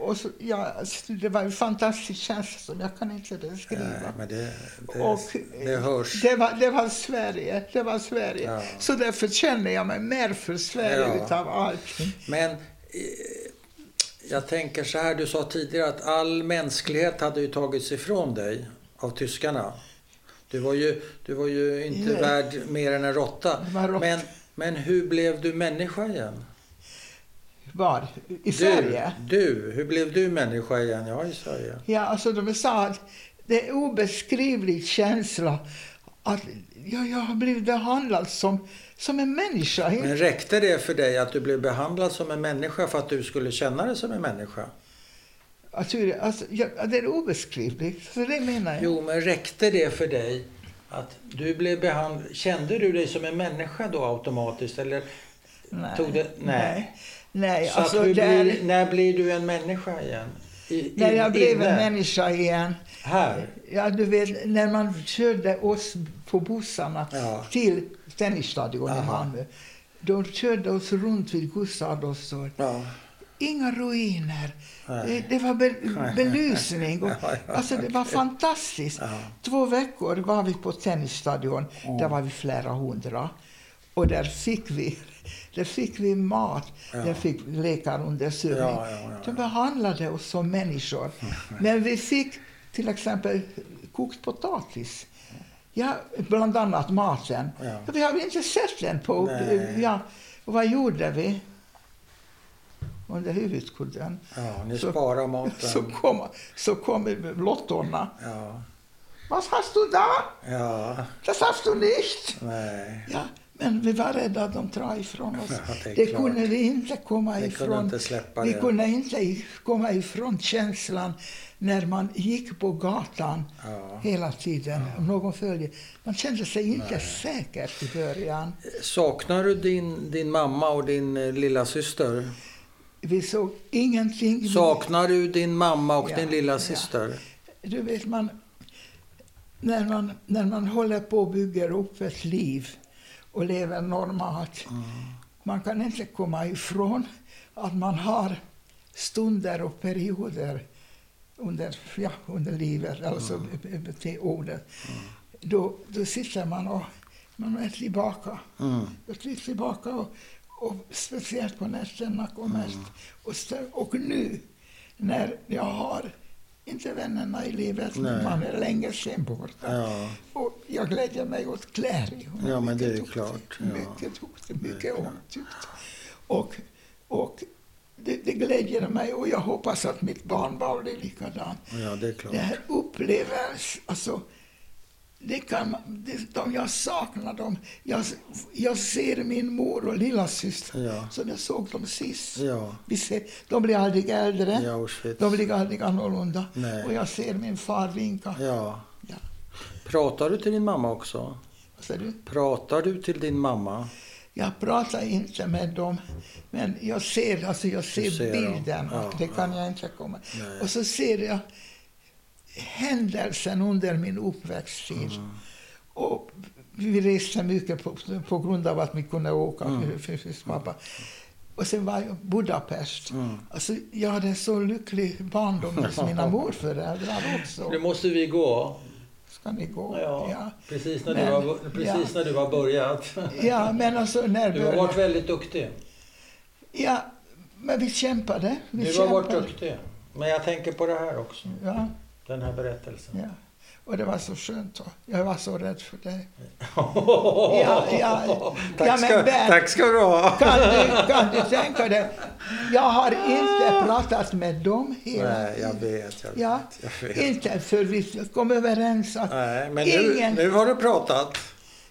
Och så, ja, alltså, det var en fantastisk känsla som jag kan inte beskriva. Nej, men det, det, Och det hörs. Det var, det var Sverige. Det var Sverige. Ja. Så därför känner jag mig mer för Sverige Ja. utav allting. Men eh, jag tänker så här, du sa tidigare att all mänsklighet hade ju tagits ifrån dig av tyskarna. Du var ju, du var ju inte Nej. värd mer än en råtta. Men, men hur blev du människa igen? Var? I Du, Sverige? du, hur blev du människa igen? Ja, i Sverige. Ja, alltså de sa att det är obeskrivlig känsla att ja, jag har blivit behandlad som, som en människa. Men räckte det för dig att du blev behandlad som en människa för att du skulle känna dig som en människa? Alltså, alltså, ja, det är obeskrivligt, så det menar jag. Jo, men räckte det för dig att du blev behandlad? Kände du dig som en människa då automatiskt? Eller Nej. tog det? Nej. Nej, Så alltså där, blir, när blir du en människa igen? I, när jag blev inne? en människa igen, Här? ja du vet när man körde oss på bussarna Ja. till tennisstadion i. Malmö. De körde oss runt vid Gustav Adolfs. Ja. Inga ruiner. Nej. Det, det var be, belysning. Och, alltså det var fantastiskt. Ja. Två veckor var vi på tennisstadion. Där var vi flera hundra. Och där fick vi, där fick vi mat. Ja. Där fick vi läkarundersökning. Ja, ja, De behandlade oss som människor. Men vi fick till exempel kokt potatis. Ja, bland annat maten. Ja. Vi har inte sett den på... Nej. Ja, och vad gjorde vi? Under huvudkudden. ja, ni Så- sparar maten. Så kom, så kom lottorna. Ja, Was hast du da? ja, Das hast du nicht. nej. Ja, Men vi var rädda att de drar ifrån oss. Ja, det det kunde vi inte komma Ni ifrån. kunde inte vi det. kunde inte komma ifrån känslan när man gick på gatan Ja. hela tiden. Om någon följde. Man kände sig inte säker i början. Saknar du din, din mamma och din eh, lilla syster? Vi såg ingenting. Saknar du din mamma och Ja, din lilla ja. syster? Du vet, man, när, man, när man håller på och bygger upp ett liv och lever normalt, Mm. man kan inte komma ifrån att man har stunder och perioder under, ja, under livet, alltså Mm. till ordet. Då, då sitter man och man är tillbaka. Mm. Jag är tillbaka och, och speciellt på nätterna kom mest. Mm. Och, och nu när jag har inte vännerna i livet, Nej. man är länge sen borta. Ja. Och jag glädjer mig åt Clary. Ja, men det är duktig, klart, ja. Mycket duktig, är mycket omtyckt. Och, och det, det glädjer mig och jag hoppas att mitt barnbarn blir likadant. ja, det är klart. Det här upplevs, alltså, det kan det, de, jag saknar dem. Jag, jag ser min mor och lilla syster Ja. som jag såg dem sist. Ja, Vi ser, de blir aldrig äldre, Auschwitz. de blir aldrig annorlunda. Nej. Och jag ser min far vinka. Ja. Ja. Pratar du till din mamma också? Vad säger du? Pratar du till din mamma? Jag pratar inte med dem, men jag ser, alltså jag ser, ser bilden. Ja, det kan jag inte komma. Nej. Och så ser jag händelsen under min uppväxttid. Mm. Och vi reste mycket på, på grund av att vi kunde åka Mm. för, för, för pappa. Och sen var jag Budapest. Mm. Alltså, jag hade en så lycklig barndom hos mina morföräldrar också. Nu måste vi gå. Ska ni gå? Ja, precis när, Men- du har, precis ja. när du har börjat. Ja, men alltså när Du har varit väldigt duktig. Ja, men vi kämpade. Vi Du har varit kämpade. duktig. Men jag tänker på det här också. Ja, Den här berättelsen. ja. Och det var så skönt. och Jag var så rädd för dig. ja, ja. Tack, Ja, men ska, Ben- tack ska du ha. Kan du, kan du tänka dig? Jag har inte pratat med dem hela Nej, jag vet. Jag vet, Ja, jag vet. inte för vi kom överens att Nej, men nu, ingen... nu har du pratat.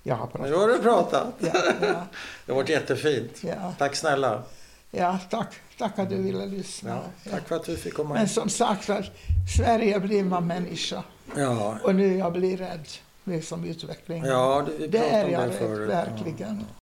Jag har pratat. Nu har du pratat. Ja, ja, Det har varit jättefint. ja, Tack snälla. ja, tack. Tack att du ville lyssna. Ja, tack för att du fick komma Men som sagt, att Sverige blir man människa. Ja, Och nu jag blir rädd. Det är som utveckling. ja Det pratade är jag det rädd, förut. verkligen. Ja.